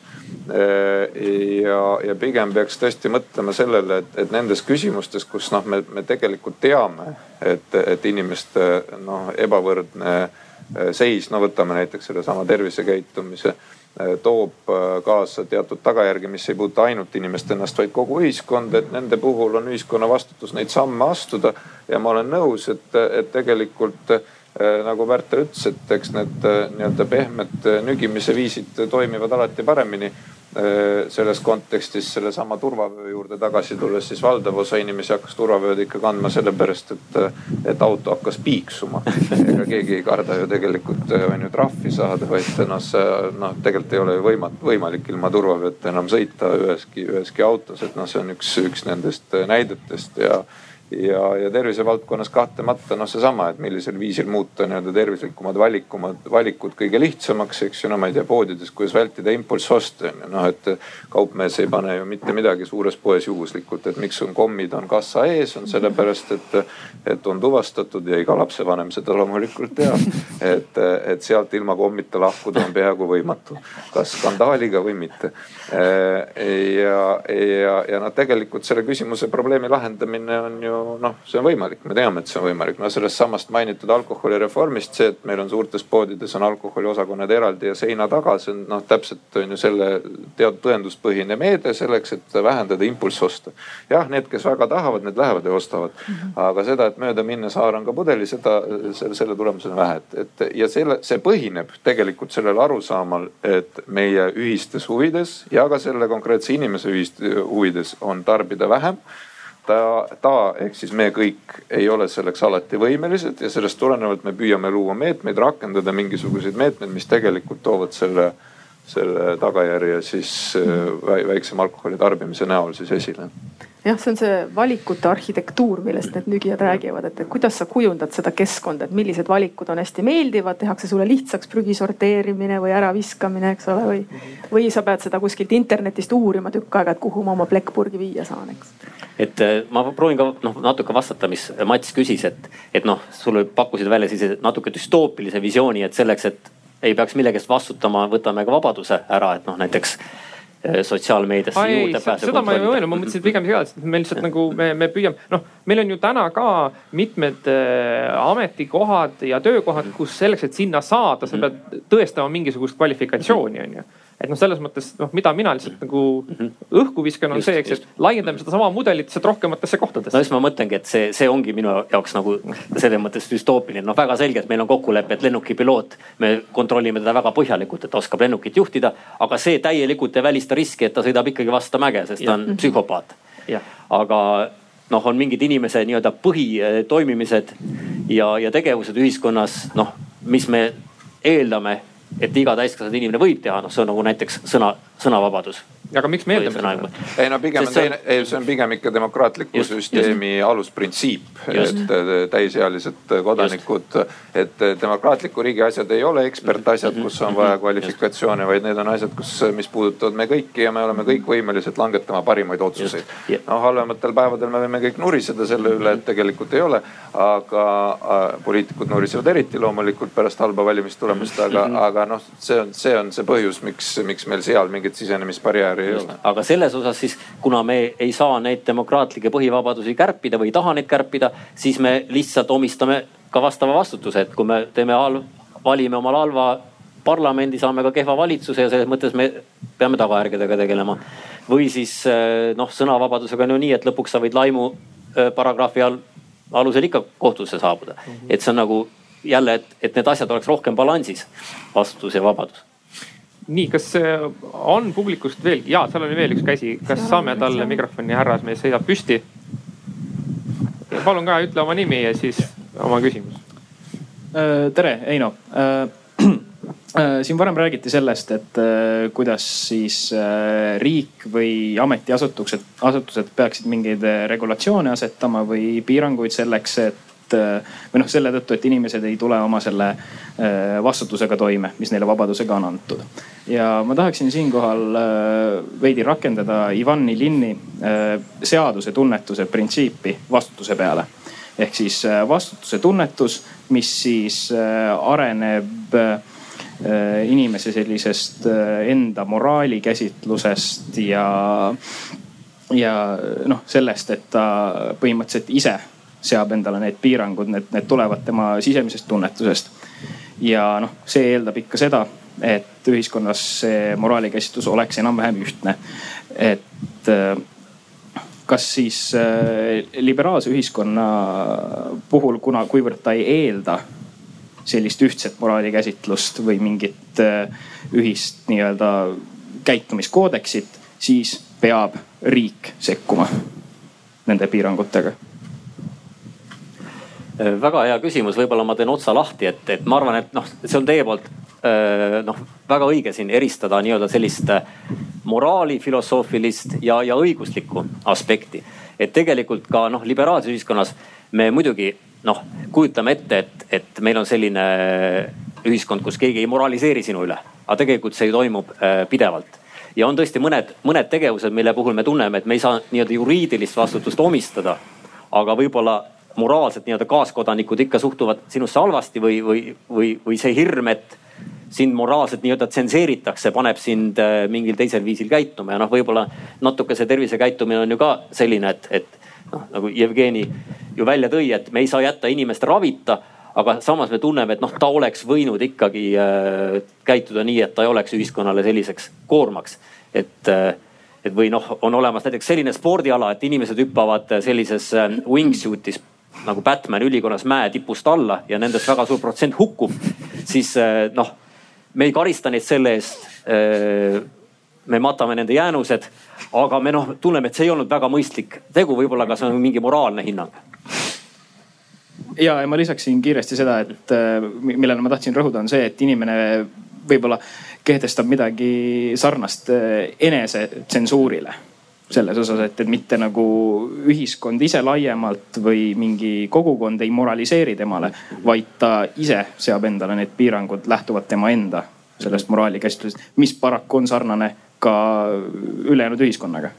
Äh, ja, ja pigem peaks tõesti mõtlema sellele, et, et nendes küsimustes, kus noh, me, me tegelikult teame, et, et inimeste noh, ebavõrdne äh, seis, no võtame näiteks sellesama tervisekäitumise toob kaasa teatud tagajärgi, mis ei puuduta ainult inimest ennast, vaid kogu ühiskonda, et nende puhul on ühiskonna vastutus neid samme astuda. ja ma olen nõus, et, et tegelikult Äh, nagu Pärtel ütles, et eks need äh, nii-öelda pehmed äh, nügimise viisid toimivad alati paremini. selles kontekstis sellesama turvavöö juurde tagasi tulles, siis valdav osa inimesi hakkas turvavööd ikka kandma sellepärast, et, et auto hakkas piiksuma. ega keegi ei karda ju tegelikult on ju trahvi saada, vaid noh, see noh, tegelikult ei ole ju võimat-, võimalik ilma turvavööta enam sõita üheski, üheski autos, et noh, see on üks, üks nendest näidetest ja ja, ja tervisevaldkonnas kahtlemata noh, seesama, et millisel viisil muuta nii-öelda tervislikumad valikumad, valikud kõige lihtsamaks, eks ju. no ma ei tea, poodides, kuidas vältida impulssoste on ju noh, et kaupmees ei pane ju mitte midagi suures poes juhuslikult, et miks on kommid on kassa ees, on sellepärast, et, et on tuvastatud ja iga lapsevanem seda loomulikult teab. et, et sealt ilma kommita lahkuda on peaaegu võimatu, kas skandaaliga või mitte. ja, ja, ja noh, tegelikult selle küsimuse probleemi lahendamine on ju noh, see on võimalik, me teame, et see on võimalik. no sellest samast mainitud alkoholireformist, see, et meil on suurtes poodides on alkoholiosakonnad eraldi ja seina taga, see on noh, täpselt on ju selle teatud tõenduspõhine meede selleks, et vähendada impulssoste. jah, need, kes väga tahavad, need lähevad ja ostavad. aga seda, et mööda minnes haaran ka pudeli, seda, selle, selle tulemusena vähe, et, et ja selle, see põhineb tegelikult sellel arusaamal, et meie ühistes huvides ja ka selle konkreetse inimese ühistes huvides on tarbida vähem ta, ta ehk siis me kõik ei ole selleks alati võimelised ja sellest tulenevalt me püüame luua meetmeid, rakendada mingisuguseid meetmeid, mis tegelikult toovad selle, selle tagajärje siis äh, väiksema alkoholi tarbimise näol siis esile jah, see on see valikute arhitektuur, millest need nügijad räägivad, et kuidas sa kujundad seda keskkonda, et millised valikud on hästi meeldivad, tehakse sulle lihtsaks prügi sorteerimine või äraviskamine, eks ole, või. või sa pead seda kuskilt internetist uurima tükk aega, et kuhu ma oma plekkpurgi viia saan, eks. Et äh, ma proovin ka noh natuke vastata, mis Mats küsis, et, et noh, sulle pakkusid välja sellise natuke düstoopilise visiooni, et selleks, et ei peaks millegi eest vastutama, võtame ka vabaduse ära, et noh, näiteks Äh, sotsiaalmeediasse juurdepääsu. seda ma ei mõelnud, ma mõtlesin pigem seda, et me lihtsalt nagu me, me püüame, noh, meil on ju täna ka mitmed äh, ametikohad ja töökohad, kus selleks, et sinna saada, sa pead tõestama mingisugust kvalifikatsiooni, on ju et noh, selles mõttes noh, mida mina lihtsalt nagu mhm. õhku viskan, on just, see, eks, et laiendame sedasama mudelit lihtsalt rohkematesse kohtadesse. no just ma mõtlengi, et see, see ongi minu jaoks nagu selles mõttes düstoopiline, noh väga selgelt meil on kokkulepe, et lennukipiloot, me kontrollime teda väga põhjalikult, et ta oskab lennukit juhtida. aga see täielikult ei välista riski, et ta sõidab ikkagi vastu mäge, sest ta on ja. psühhopaat. aga noh, on mingid inimese nii-öelda põhitoimimised ja, ja tegevused ühiskonnas, noh, mis me eeldame et iga täiskasvanud inimene võib teha, noh, see on nagu näiteks sõna, sõnavabadus aga miks me eeldame seda? ei no pigem on teine, ei see on pigem ikka demokraatliku just, süsteemi just. alusprintsiip, et täisealised kodanikud, et demokraatliku riigi asjad ei ole ekspertasjad, kus on vaja kvalifikatsioone, vaid need on asjad, kus, mis puudutavad me kõiki ja me oleme kõik võimelised langetama parimaid otsuseid. no halvematel päevadel me võime kõik nuriseda selle üle, et tegelikult ei ole, aga poliitikud nurisevad eriti loomulikult pärast halba valimistulemust, aga, mhm. aga noh, see on, see on see põhjus, miks, miks meil seal mingit sisenemisbarjääri ei ole. aga selles osas siis, kuna me ei saa neid demokraatlikke põhivabadusi kärpida või ei taha neid kärpida, siis me lihtsalt omistame ka vastava vastutuse, et kui me teeme halv, valime omale halva parlamendi, saame ka kehva valitsuse ja selles mõttes me peame tagajärgedega tegelema. või siis eh, noh, sõnavabadusega on ju nii, et lõpuks sa võid laimu eh, paragrahvi all, alusel ikka kohtusse saabuda mm. -hmm. et see on nagu jälle, et, et need asjad oleks rohkem balansis, vastutus ja vabadus nii, kas on publikust veel, ja seal oli veel üks käsi, kas saame talle mikrofoni, härrasmees seisab püsti. palun ka ütle oma nimi ja siis oma küsimus. Äh, tere, Eino. Äh, siin varem räägiti sellest, et kuidas siis riik või ametiasutused, asutused peaksid mingeid regulatsioone asetama või piiranguid selleks, et või noh, selle tõttu, et inimesed ei tule oma selle vastutusega toime, mis neile vabadusega on antud. Ja ma tahaksin siinkohal veidi rakendada Ivan Ilinni seaduse tunnetuse printsiipi vastutuse peale ehk siis äh, vastutuse tunnetus, mis siis äh, areneb äh, inimese sellisest enda moraalikäsitlusest ja, ja noh, sellest, et ta põhimõtteliselt ise seab endale need piirangud, need, need tulevad tema sisemisest tunnetusest. ja noh, see eeldab ikka seda, et ühiskonnas see moraalikäsitlus oleks enam-vähem ühtne. et kas siis äh, liberaalse ühiskonna puhul, kuna, kuivõrd ta ei eelda sellist ühtset moraalikäsitlust või mingit äh, ühist nii-öelda käitumiskoodeksit, siis peab riik sekkuma nende piirangutega äh, väga hea küsimus, võib-olla ma teen otsa lahti, et, et ma arvan, et noh, see on teie poolt noh, väga õige siin eristada nii-öelda sellist moraali filosoofilist ja, ja õiguslikku aspekti. et tegelikult ka noh, liberaalses ühiskonnas me muidugi noh, kujutame ette, et, et meil on selline ühiskond, kus keegi ei moraliseeri sinu üle, aga tegelikult see ju toimub äh, pidevalt ja on tõesti mõned, mõned tegevused, mille puhul me tunneme, et me ei saa nii-öelda juriidilist vastutust omistada. aga võib-olla moraalselt nii-öelda kaaskodanikud ikka suhtuvad sinusse halvasti või, või, või, või see hirm, et sind moraalselt nii-öelda tsenseeritakse, paneb sind äh, mingil teisel viisil käituma ja noh, võib-olla natuke see tervisekäitumine on ju ka selline, et, et noh, nagu Jevgeni ju välja tõi, et me ei saa jätta inimest ravita aga samas me tunneme, et noh, ta oleks võinud ikkagi äh, käituda nii, et ta ei oleks ühiskonnale selliseks koormaks. et äh,, et või noh, on olemas näiteks selline spordiala, et inimesed hüppavad sellises äh, wingsuit'is nagu Batman ülikonnas mäe tipust alla ja nendest väga suur protsent hukkub. siis äh, noh me ei karista neid selle eest. me matame nende jäänused, aga me noh, tunneme, et see ei olnud väga mõistlik tegu, võib-olla ka see on mingi moraalne hinnang. Ja, ja ma lisaksin kiiresti seda, et millele ma tahtsin rõhuda, on see, et inimene võib-olla kehtestab midagi sarnast enesetsensuurile selles osas, et, et mitte nagu ühiskond ise laiemalt või mingi kogukond ei moraliseeri temale, vaid ta ise seab endale need piirangud lähtuvalt tema enda sellest moraalikäsitlusest, mis paraku on sarnane ka ülejäänud ühiskonnaga.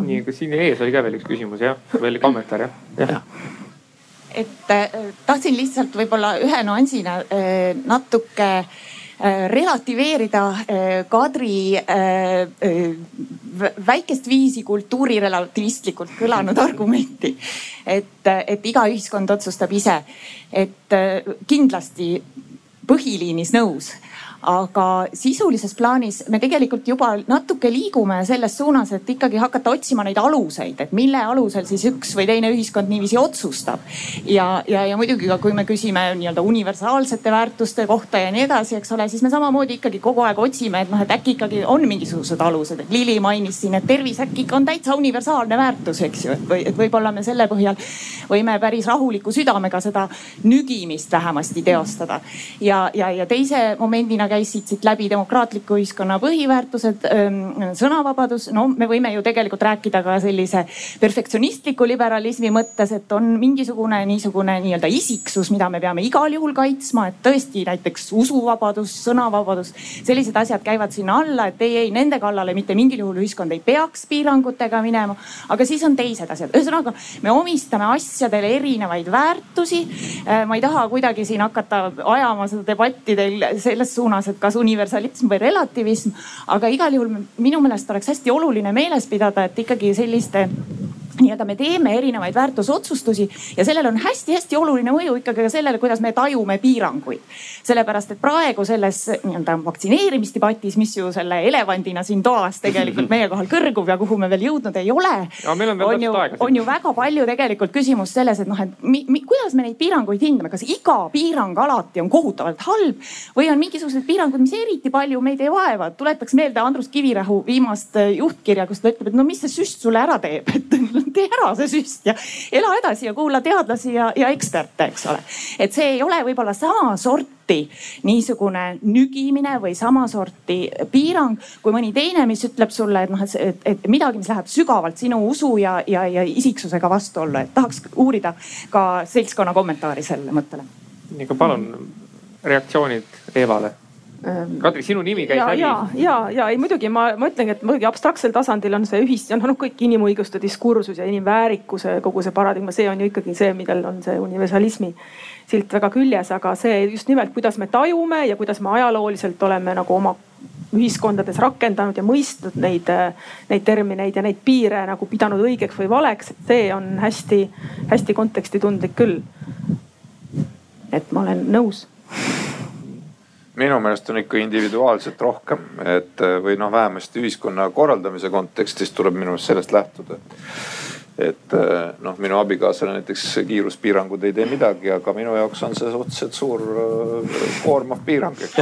nii, kas siin ees oli ka veel üks küsimus jah, veel kommentaar jah, jah.? et äh, tahtsin lihtsalt võib-olla ühe nüansina äh, natuke Äh, relativeerida äh, Kadri äh, väikest viisi kultuurirelativistlikult kõlanud argumenti. et, et iga ühiskond otsustab ise, et kindlasti põhiliinis nõus aga sisulises plaanis me tegelikult juba natuke liigume selles suunas, et ikkagi hakata otsima neid aluseid, et mille alusel siis üks või teine ühiskond niiviisi otsustab. ja, ja, ja muidugi ka, kui me küsime nii-öelda universaalsete väärtuste kohta ja nii edasi, eks ole, siis me samamoodi ikkagi kogu aeg otsime, et noh, et äkki ikkagi on mingisugused alused, et Lili mainis siin, et tervis äkki ikka on täitsa universaalne väärtus, eks ju, et või et võib-olla me selle põhjal võime päris rahuliku südamega seda nügimist vähemasti teostada. ja, ja, ja teise momendina käisid siit läbi demokraatliku ühiskonna põhiväärtused, ähm, sõnavabadus. no me võime ju tegelikult rääkida ka sellise perfektsionistliku liberalismi mõttes, et on mingisugune niisugune nii-öelda isiksus, mida me peame igal juhul kaitsma, et tõesti näiteks usuvabadus, sõnavabadus, sellised asjad käivad sinna alla, et ei, ei nende kallale mitte mingil juhul ühiskond ei peaks piirangutega minema. aga siis on teised asjad, ühesõnaga me omistame asjadele erinevaid väärtusi. Äh, ma ei taha kuidagi siin hakata ajama seda debatti teil selles suunas suunas, et kas universalism või relativism. aga igal juhul minu meelest oleks hästi oluline meeles pidada, et ikkagi selliste nii-öelda me teeme erinevaid väärtusotsustusi ja sellel on hästi-hästi oluline mõju ikkagi ka sellele, kuidas me tajume piiranguid. sellepärast, et praegu selles nii-öelda vaktsineerimisdebatis, mis ju selle elevandina siin toas tegelikult meie kohal kõrgub ja kuhu me veel jõudnud ei ole. on, on ju, on ju väga palju tegelikult küsimust selles, et noh, et mi, mi, kuidas me neid piiranguid hindame, kas iga piirang alati on kohutavalt halb või on mingisugused piirangud, mis eriti palju meid ei vaeva. tuletaks meelde Andrus Kivirähu viimast juhtkirja, kus ta ütleb, et no mis see süst sulle ära teeb, et tee ära see süst ja ela edasi ja kuula teadlasi ja, ja eksperte, eks ole. et see ei ole võib-olla sama sorti niisugune nügimine või sama sorti piirang kui mõni teine, mis ütleb sulle, et noh, et, et midagi, mis läheb sügavalt sinu usu ja, ja, ja isiksusega vastuollu, et tahaks uurida ka seltskonna kommentaari sellele mõttele. nii, aga palun reaktsioonid Eevale Kadri, sinu nimi käis läbi. ja, ja, ja ei muidugi ma, ma ütlengi, et muidugi abstraktsel tasandil on see ühis, noh kõik inimõiguste diskursus ja inimväärikuse kogu see paradigma, see on ju ikkagi see, millel on see universalismi silt väga küljes, aga see just nimelt, kuidas me tajume ja kuidas me ajalooliselt oleme nagu oma ühiskondades rakendanud ja mõistnud neid, neid termineid ja neid piire nagu pidanud õigeks või valeks, et see on hästi-hästi kontekstitundlik küll. et ma olen nõus minu meelest on ikka individuaalselt rohkem, et või noh, vähemasti ühiskonna korraldamise kontekstis tuleb minu meelest sellest lähtuda. et noh, minu abikaasale näiteks kiiruspiirangud ei tee midagi, aga minu jaoks on see suhteliselt suur koormav piirang, eks.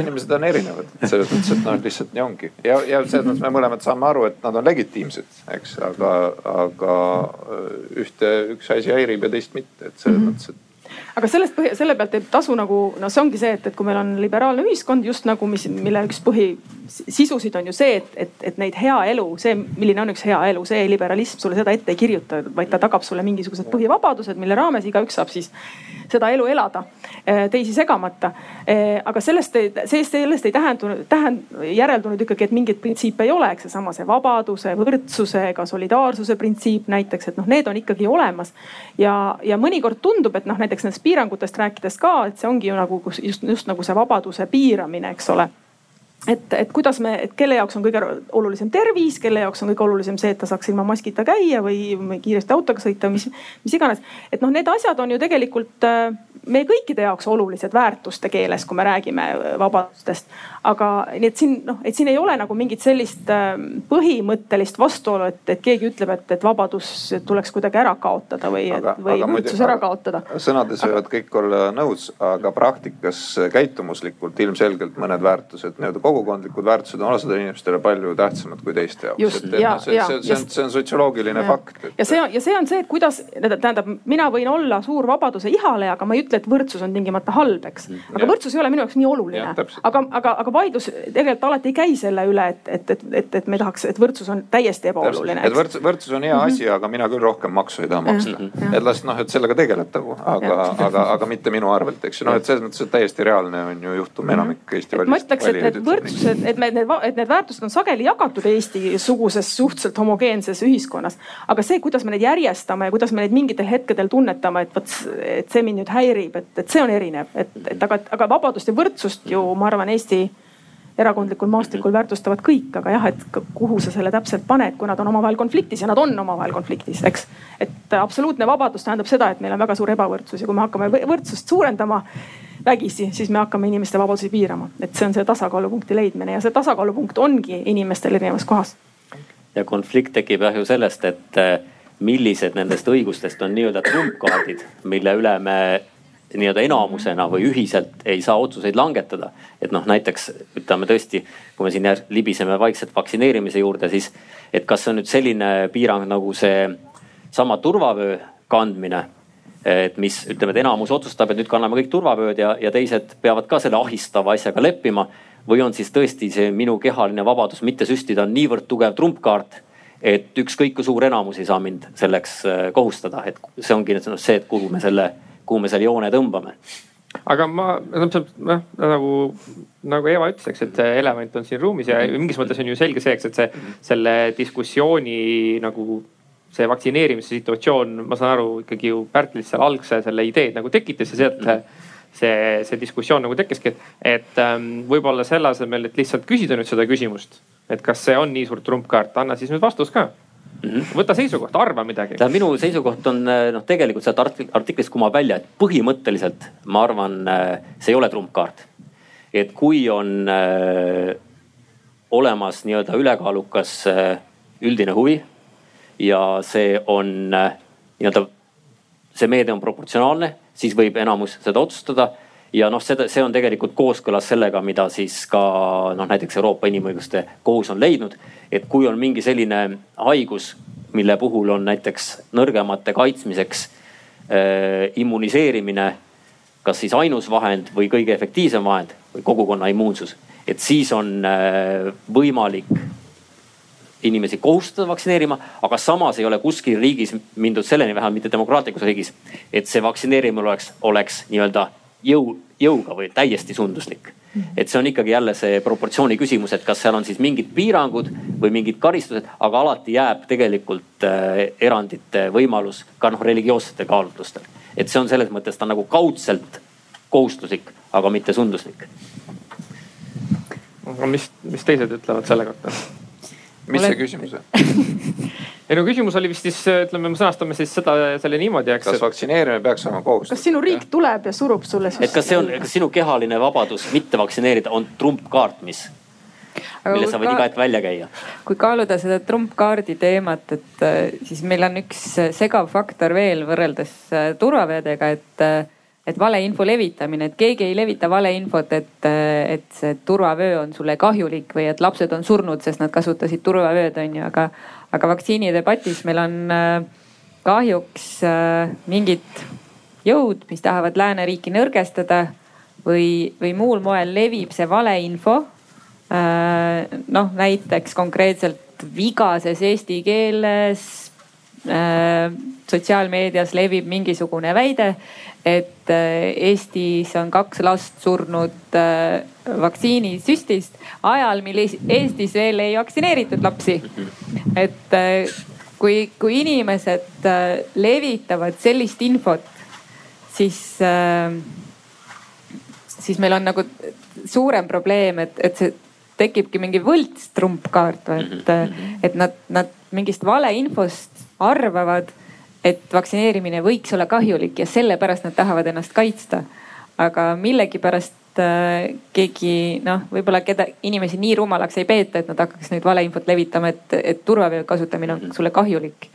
inimesed on erinevad, selles mõttes, et noh, lihtsalt nii ongi ja, ja selles mõttes me mõlemad saame aru, et nad on legitiimsed, eks, aga, aga ühte, üks asi häirib ja teist mitte, et selles -hmm. mõttes, et aga sellest selle pealt ei tasu nagu, no see ongi see, et, et kui meil on liberaalne ühiskond just nagu, mis, mille üks põhisisusid on ju see, et, et, et neid hea elu, see, milline on üks hea elu, see liberalism sulle seda ette ei kirjuta, vaid ta tagab sulle mingisugused põhivabadused, mille raames igaüks saab siis seda elu elada, eh, teisi segamata. Eh, aga sellest, sellest, sellest ei tähendunud, tähend-, järeldunud ikkagi, et mingeid printsiipe ei ole, eks seesama see vabaduse, võrdsuse, ka solidaarsuse printsiip näiteks, et noh, need on ikkagi olemas. ja, ja mõnikord tundub, et noh, näiteks nendest piirangutest rääkides ka, et see ongi ju nagu just, just nagu see vabaduse piiramine, eks ole et, et kuidas me, et kelle jaoks on kõige olulisem tervis, kelle jaoks on kõige olulisem see, et ta saaks ilma maskita käia või, või kiiresti autoga sõita, mis, mis iganes. et noh, need asjad on ju tegelikult äh, meie kõikide jaoks olulised väärtuste keeles, kui me räägime äh, vabadustest. Aga nii, et siin noh, et siin ei ole nagu mingit sellist äh, põhimõttelist vastuolu, et, et keegi ütleb, et, et vabadus tuleks kuidagi ära kaotada või, või võrdsus ära kaotada. sõnades võivad kõik olla nõus, aga praktikas käitumuslikult ilmselgelt mõned väärtused, nii-öelda kogukondlikud väärtused on osadele inimestele palju tähtsamad kui teiste jaoks. just, ja, see, ja. see, see on, see on sotsioloogiline ja. fakt et.... ja see on, ja see on see, et kuidas, tähendab, mina võin olla suur vabaduse ihaleja, aga ma ei ütle, et võrdsus on tingimata halb, eks. Mm, aga ja. võrdsus ei ole minu jaoks nii oluline. aga, aga, aga vaidlus tegelikult alati ei käi selle üle, et, et, et, et, et me tahaks, et võrdsus on täiesti ebaoluline. et võrdsus, võrdsus on hea mm -hmm. asi, aga mina küll rohkem maksu ei taha maksta mm. -hmm. et las noh, et sellega tegeletagu, aga, aga, aga mitte minu arvelt, eks ju. noh, et selles mõttes, et täiesti reaalne on ju juhtum enamik Eesti valijad. ma ütleks, et need võrdsused, et me need, et need väärtused on sageli jagatud Eesti-suguses suhteliselt homogeenses ühiskonnas. aga see, kuidas me neid järjestame ja kuidas me neid mingitel hetkedel tunnetame, et vot, et see mind nüüd häirib, et, et see on erinev, et, et aga, aga vabadust ja võrdsust ju ma arvan, Eesti erakondlikul maastikul väärtustavad kõik, aga jah, et kuhu sa selle täpselt paned, kui nad on omavahel konfliktis ja nad on omavahel konfliktis, eks. et absoluutne vabadus tähendab seda, et meil on väga suur ebavõrdsus ja kui me hakkame võrdsust suurendama vägisi, siis me hakkame inimeste vabadusi piirama. et see on see tasakaalupunkti leidmine ja see tasakaalupunkt ongi inimestel erinevas kohas. ja konflikt tekib jah ju sellest, et eh, millised nendest õigustest on nii-öelda trumpkaardid, mille üle me nii-öelda enamusena või ühiselt ei saa otsuseid langetada. et noh, näiteks ütleme tõesti, kui me siin libiseme vaikselt vaktsineerimise juurde, siis et kas see on nüüd selline piirang nagu see sama turvavöö kandmine et mis ütleme, et enamus otsustab, et nüüd kanname kõik turvavööd ja, ja teised peavad ka selle ahistava asjaga leppima. või on siis tõesti see minu kehaline vabadus mitte süstida on niivõrd tugev trumpkaart, et ükskõik kui suur enamus ei saa mind selleks äh, kohustada, et see ongi nüüd see, et kuhu me selle, kuhu me selle joone tõmbame. Aga ma, noh nagu, nagu Eva ütles, eks, et see element on siin ruumis ja mingis mõttes on ju selge see, eks, et see, selle diskussiooni nagu see vaktsineerimise situatsioon, ma saan aru ikkagi ju Pärtlis seal algse selle ideed nagu tekitas ja sealt see, see diskussioon nagu tekkiski, et, et ähm, võib-olla selle asemel, et lihtsalt küsida nüüd seda küsimust, et kas see on nii suur trumpkaart, anna siis nüüd vastus ka mm. -hmm. võta seisukoht, arva midagi. tähendab, minu seisukoht on äh, noh, tegelikult sealt artiklist kumab välja, et põhimõtteliselt ma arvan, äh, see ei ole trumpkaart. et kui on äh, olemas nii-öelda ülekaalukas äh, üldine huvi ja see on nii-öelda, see meede on proportsionaalne, siis võib enamus seda otsustada ja noh, seda, see on tegelikult kooskõlas sellega, mida siis ka noh, näiteks Euroopa Inimõiguste Kohus on leidnud. et kui on mingi selline haigus, mille puhul on näiteks nõrgemate kaitsmiseks äh, immuniseerimine kas siis ainus vahend või kõige efektiivsem vahend või kogukonna immuunsus. et siis on äh, võimalik inimesi kohustada vaktsineerima, aga samas ei ole kuskil riigis mindud selleni, vähemalt mitte demokraatlikus riigis, et see vaktsineerimine oleks, oleks nii-öelda jõu, jõuga või täiesti sunduslik. et see on ikkagi jälle see proportsiooni küsimus, et kas seal on siis mingid piirangud või mingid karistused, aga alati jääb tegelikult äh, erandite võimalus ka noh religioossetel kaalutlustel. et see on selles mõttes ta nagu kaudselt kohustuslik, aga mitte sunduslik. aga mis, mis teised ütlevad selle kohta? mis Olen... see küsimus on? ei no küsimus oli vist siis, ütleme, me sõnastame siis seda, selle niimoodi, eks. kas vaktsineerimine peaks olema kohustuslik? kas sinu riik tuleb ja surub sulle siis? et kas see on, kas sinu kehaline vabadus mitte vaktsineerida on trumpkaart, mis, mille sa võid ka... iga hetk välja käia? kui kaaluda seda trumpkaardi teemat, et äh, siis meil on üks segav faktor veel võrreldes äh, turvaveedega, et äh, et valeinfo levitamine, et keegi ei levita valeinfot, et, et see turvavöö on sulle kahjulik või et lapsed on surnud, sest nad kasutasid turvavööd, on ju, aga, aga vaktsiinidebatis meil on äh, kahjuks äh, mingid jõud, mis tahavad lääneriiki nõrgestada või, või muul moel levib see valeinfo. Äh, noh, näiteks konkreetselt vigases eesti keeles sotsiaalmeedias levib mingisugune väide, et äh, Eestis on kaks last surnud äh, vaktsiinisüstist ajal, mil Eestis veel ei vaktsineeritud lapsi. et äh, kui, kui inimesed levitavad sellist infot, siis, siis meil on nagu suurem probleem, et, et see tekibki mingi võlts trumpkaart, et, et nad, nad mingist valeinfost arvavad et vaktsineerimine võiks olla kahjulik ja sellepärast nad tahavad ennast kaitsta. aga millegipärast äh, keegi noh, võib-olla keda inimesi nii rumalaks ei peeta, et nad hakkaks nüüd valeinfot levitama, et, et turvavöö kasutamine on sulle kahjulik.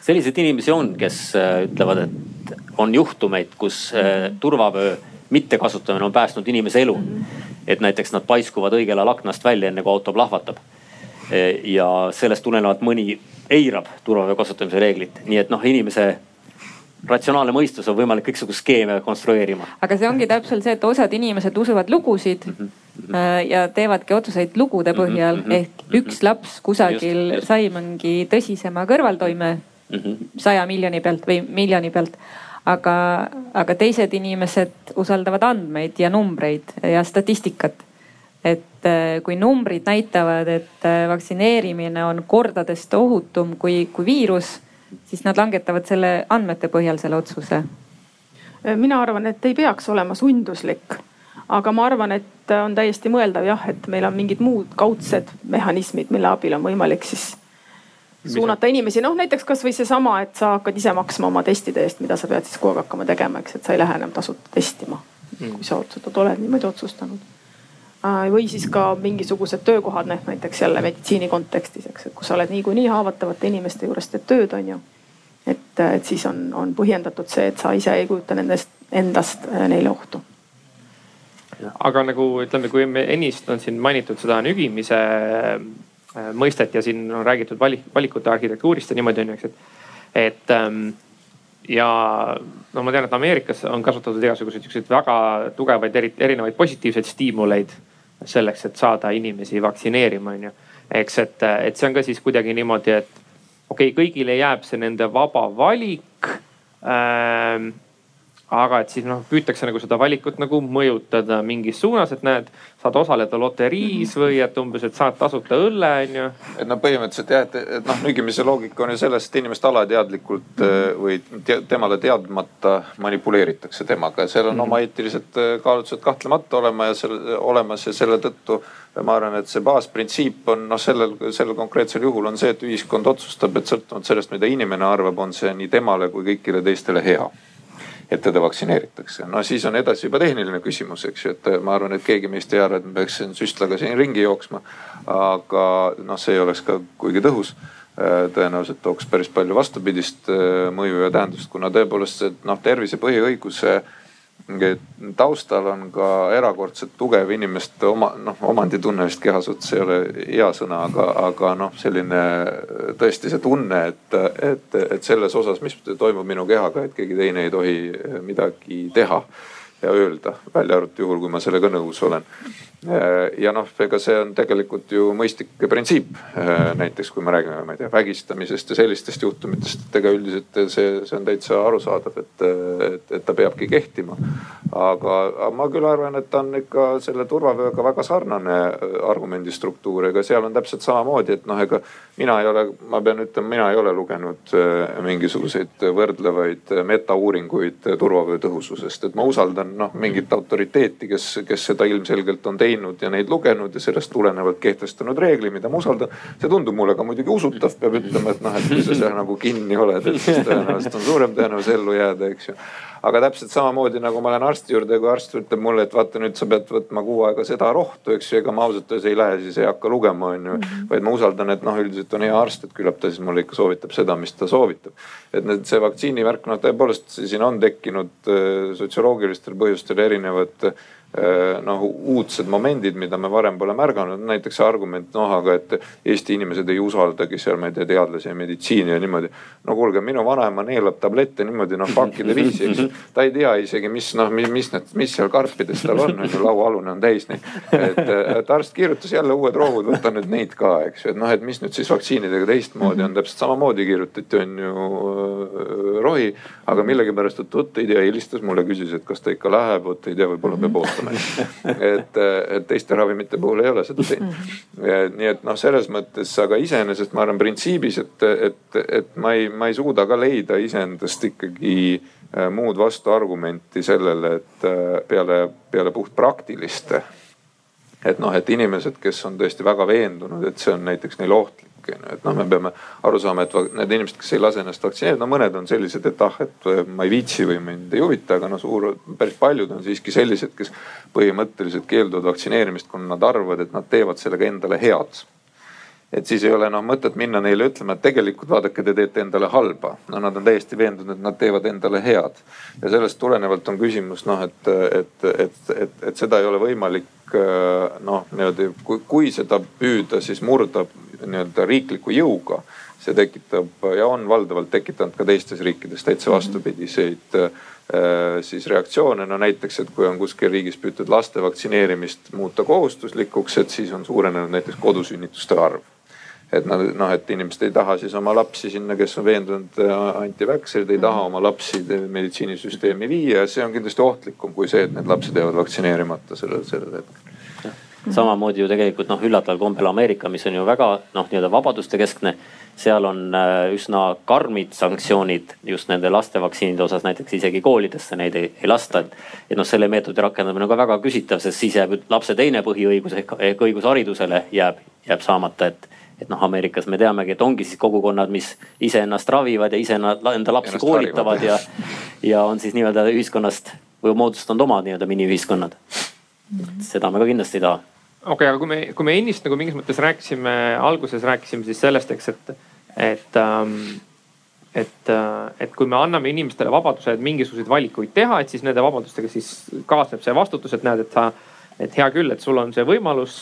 selliseid inimesi on, kes äh, ütlevad, et on juhtumeid, kus äh, turvavöö mittekasutamine on päästnud inimese elu. et näiteks nad paiskuvad õigel ajal aknast välja, enne kui auto plahvatab. Ja sellest tulenevalt mõni eirab turvavöö kasutamise reeglit, nii et noh, inimese ratsionaalne mõistus on võimalik kõiksugu skeeme konstrueerima. aga see ongi täpselt see, et osad inimesed usuvad lugusid mm -hmm. ja teevadki otsuseid lugude mhm, põhjal mm -hmm. ehk üks laps kusagil just, just. sai mingi tõsisema kõrvaltoime mhm. saja mm -hmm. miljoni pealt või miljoni pealt. aga, aga teised inimesed usaldavad andmeid ja numbreid ja statistikat et äh, kui numbrid näitavad, et äh, vaktsineerimine on kordadest ohutum kui, kui viirus, siis nad langetavad selle andmete põhjal selle otsuse. Äh, mina arvan, et ei peaks olema sunduslik, aga ma arvan, et on täiesti mõeldav jah, et meil on mingid muud kaudsed mehhanismid, mille abil on võimalik siis suunata inimesi, noh näiteks kasvõi seesama, et sa hakkad ise maksma oma testide eest, mida sa pead siis kogu aeg hakkama tegema, eks, et sa ei lähe enam tasuta testima. Mm.. kui sa otsustad, oled niimoodi otsustanud või siis ka mingisugused töökohad, noh näiteks jälle meditsiini kontekstis, eks, et kus sa oled niikuinii haavatavate inimeste juures teed tööd, on ju. et, et siis on, on põhjendatud see, et sa ise ei kujuta nendest, endast äh, neile ohtu. aga nagu ütleme, kui me ennist on siin mainitud seda nügimise äh, mõistet ja siin on räägitud valik, valikute arhitektuurist ja niimoodi on ju, eks, et, et ähm, ja no ma tean, et Ameerikas on kasutatud igasuguseid siukseid väga tugevaid erinevaid positiivseid stiimuleid selleks, et saada inimesi vaktsineerima, on ju. eks, et, et see on ka siis kuidagi niimoodi, et okei okay,, kõigile jääb see nende vaba valik ähm, aga et siis noh, püütakse nagu seda valikut nagu mõjutada mingis suunas, et näed, saad osaleda loteriis või et umbes, et saad tasuta õlle, onju. et noh, põhimõtteliselt jah, et, et noh, nügimise loogika on ju selles, et inimest alateadlikult äh, või te, temale teadmata manipuleeritakse temaga ja seal on mm -hmm. oma eetilised äh, kaalutlused kahtlemata olema ja selle, olemas ja selle tõttu ma arvan, et see baasprintsiip on noh, sellel, sellel konkreetsel juhul on see, et ühiskond otsustab, et sõltuvalt sellest, mida inimene arvab, on see nii temale kui kõigile teistele hea et teda vaktsineeritakse. no siis on edasi juba tehniline küsimus, eks ju, et ma arvan, et keegi meist ei arva, et ma peaks süstlaga siin ringi jooksma. aga noh, see ei oleks ka kuigi tõhus tõenäoliselt tooks päris palju vastupidist äh, mõju ja tähendust, kuna tõepoolest see noh, tervise põhiõiguse taustal on ka erakordselt tugev inimeste oma noh, omanditunne vist keha suhtes ei ole hea sõna, aga, aga noh, selline tõesti see tunne, et, et, et selles osas, mis toimub minu kehaga, et keegi teine ei tohi midagi teha ja öelda, välja arvatud juhul, kui ma sellega nõus olen. Äh, ja noh, ega see on tegelikult ju mõistlik printsiip. Äh, näiteks kui me räägime, ma ei tea, vägistamisest ja sellistest juhtumitest, et ega üldiselt see, see on täitsa arusaadav, et, et, et ta peabki kehtima. aga, aga ma küll arvan, et ta on ikka selle turvavööga väga sarnane äh, argumendi struktuur, ega seal on täpselt samamoodi, et noh, ega mina ei ole, ma pean ütlema, mina ei ole lugenud mingisuguseid võrdlevaid metauuringuid turvavöö tõhususest, et ma usaldan noh mingit autoriteeti, kes, kes seda ilmselgelt on teinud teinud ja neid lugenud ja sellest tulenevalt kehtestanud reegli, mida ma usaldan. see tundub mulle ka muidugi usutav, peab ütlema, et noh, et kui sa seal nagu kinni oled, et siis tõenäoliselt on suurem tõenäosus ellu jääda, eks ju aga täpselt samamoodi nagu ma lähen arsti juurde ja kui arst ütleb mulle, et vaata nüüd sa pead võtma kuu aega seda rohtu, eks ju, ega ma ausalt öeldes ei lähe, siis ei hakka lugema, on ju. Vaid ma usaldan, et noh, üldiselt on hea arst, et küllap ta siis mulle ikka soovitab seda, mis ta soovitab. et need, see vaktsiinivärk, noh tõepoolest siin on tekkinud äh, sotsioloogilistel põhjustel erinevad noh uudsed momendid, mida me varem pole märganud, näiteks see argument noh, aga et Eesti inimesed ei usaldagi seal, ma ei tea, teadlasi ja meditsiini ja niimoodi. no kuulge, minu vanaema neelab tablette niimoodi noh pakkide viisi, eks ta ei tea isegi, mis noh, mis, need, mis seal karpides tal on, on ju, lauaalune on täis neid. et, et arst kirjutas jälle uued rohud, võta nüüd neid ka, eks ju, et noh, et mis nüüd siis vaktsiinidega teistmoodi on, täpselt samamoodi kirjutati on ju äh, rohi. aga millegipärast, et vot ei tea, helistas mulle, küsis, et kas ta ikka läheb, vot ei tea, võib-olla peab ootama kasutama. et, et teiste ravimite puhul ei ole seda teinud. nii et noh, selles mõttes, aga iseenesest ma arvan printsiibis, et, et, et ma ei, ma ei suuda ka leida iseendast ikkagi äh, muud vastuargumenti sellele, et äh, peale, peale puht praktiliste et noh, et inimesed, kes on tõesti väga veendunud, et see on näiteks neile ohtlik on ju, et noh, me peame aru saama, et need inimesed, kes ei lase ennast vaktsineerida, no mõned on sellised, et ah, et ma ei viitsi või mind ei huvita, aga no suur, päris paljud on siiski sellised, kes põhimõtteliselt keelduvad vaktsineerimist, kuna nad arvavad, et nad teevad sellega endale head et siis ei ole noh mõtet minna neile ütlema, et tegelikult vaadake, te teete endale halba. no nad on täiesti veendunud, et nad teevad endale head. ja sellest tulenevalt on küsimus noh, et, et, et, et, et seda ei ole võimalik noh, niimoodi kui, kui seda püüda, siis murda nii-öelda riikliku jõuga. see tekitab ja on valdavalt tekitanud ka teistes riikides täitsa vastupidiseid äh, siis reaktsioone. no näiteks, et kui on kuskil riigis püütud laste vaktsineerimist muuta kohustuslikuks, et siis on suurenenud näiteks kodusünnituste arv et nad noh, et inimesed ei taha siis oma lapsi sinna, kes on veendunud äh, antiväkserid, ei taha oma lapsi meditsiinisüsteemi viia. see on kindlasti ohtlikum kui see, et need lapsed jäävad vaktsineerimata sellel, sellel hetkel samamoodi ju tegelikult noh, üllataval kombel Ameerika, mis on ju väga noh, nii-öelda vabaduste keskne. seal on äh, üsna karmid sanktsioonid just nende laste vaktsiinide osas, näiteks isegi koolidesse neid ei, ei lasta. et, et noh, selle meetodi rakendamine on ka väga küsitav, sest siis jääb lapse teine põhiõigus ehk, ehk õigus haridusele jääb, jääb saamata, et et noh, Ameerikas me teamegi, et ongi siis kogukonnad, mis iseennast ravivad ja ise enda lapsi Ennast koolitavad ja, ja on siis nii-öelda ühiskonnast või moodustanud oma nii-öelda miniühiskonnad. seda me ka kindlasti ei taha. Okei okay,, aga kui me, kui me ennist nagu mingis mõttes rääkisime, alguses rääkisime siis sellest, eks, et, et ähm, et, äh, et kui me anname inimestele vabaduse mingisuguseid valikuid teha, et siis nende vabadustega siis kaasneb see vastutus, et näed, et sa, et hea küll, et sul on see võimalus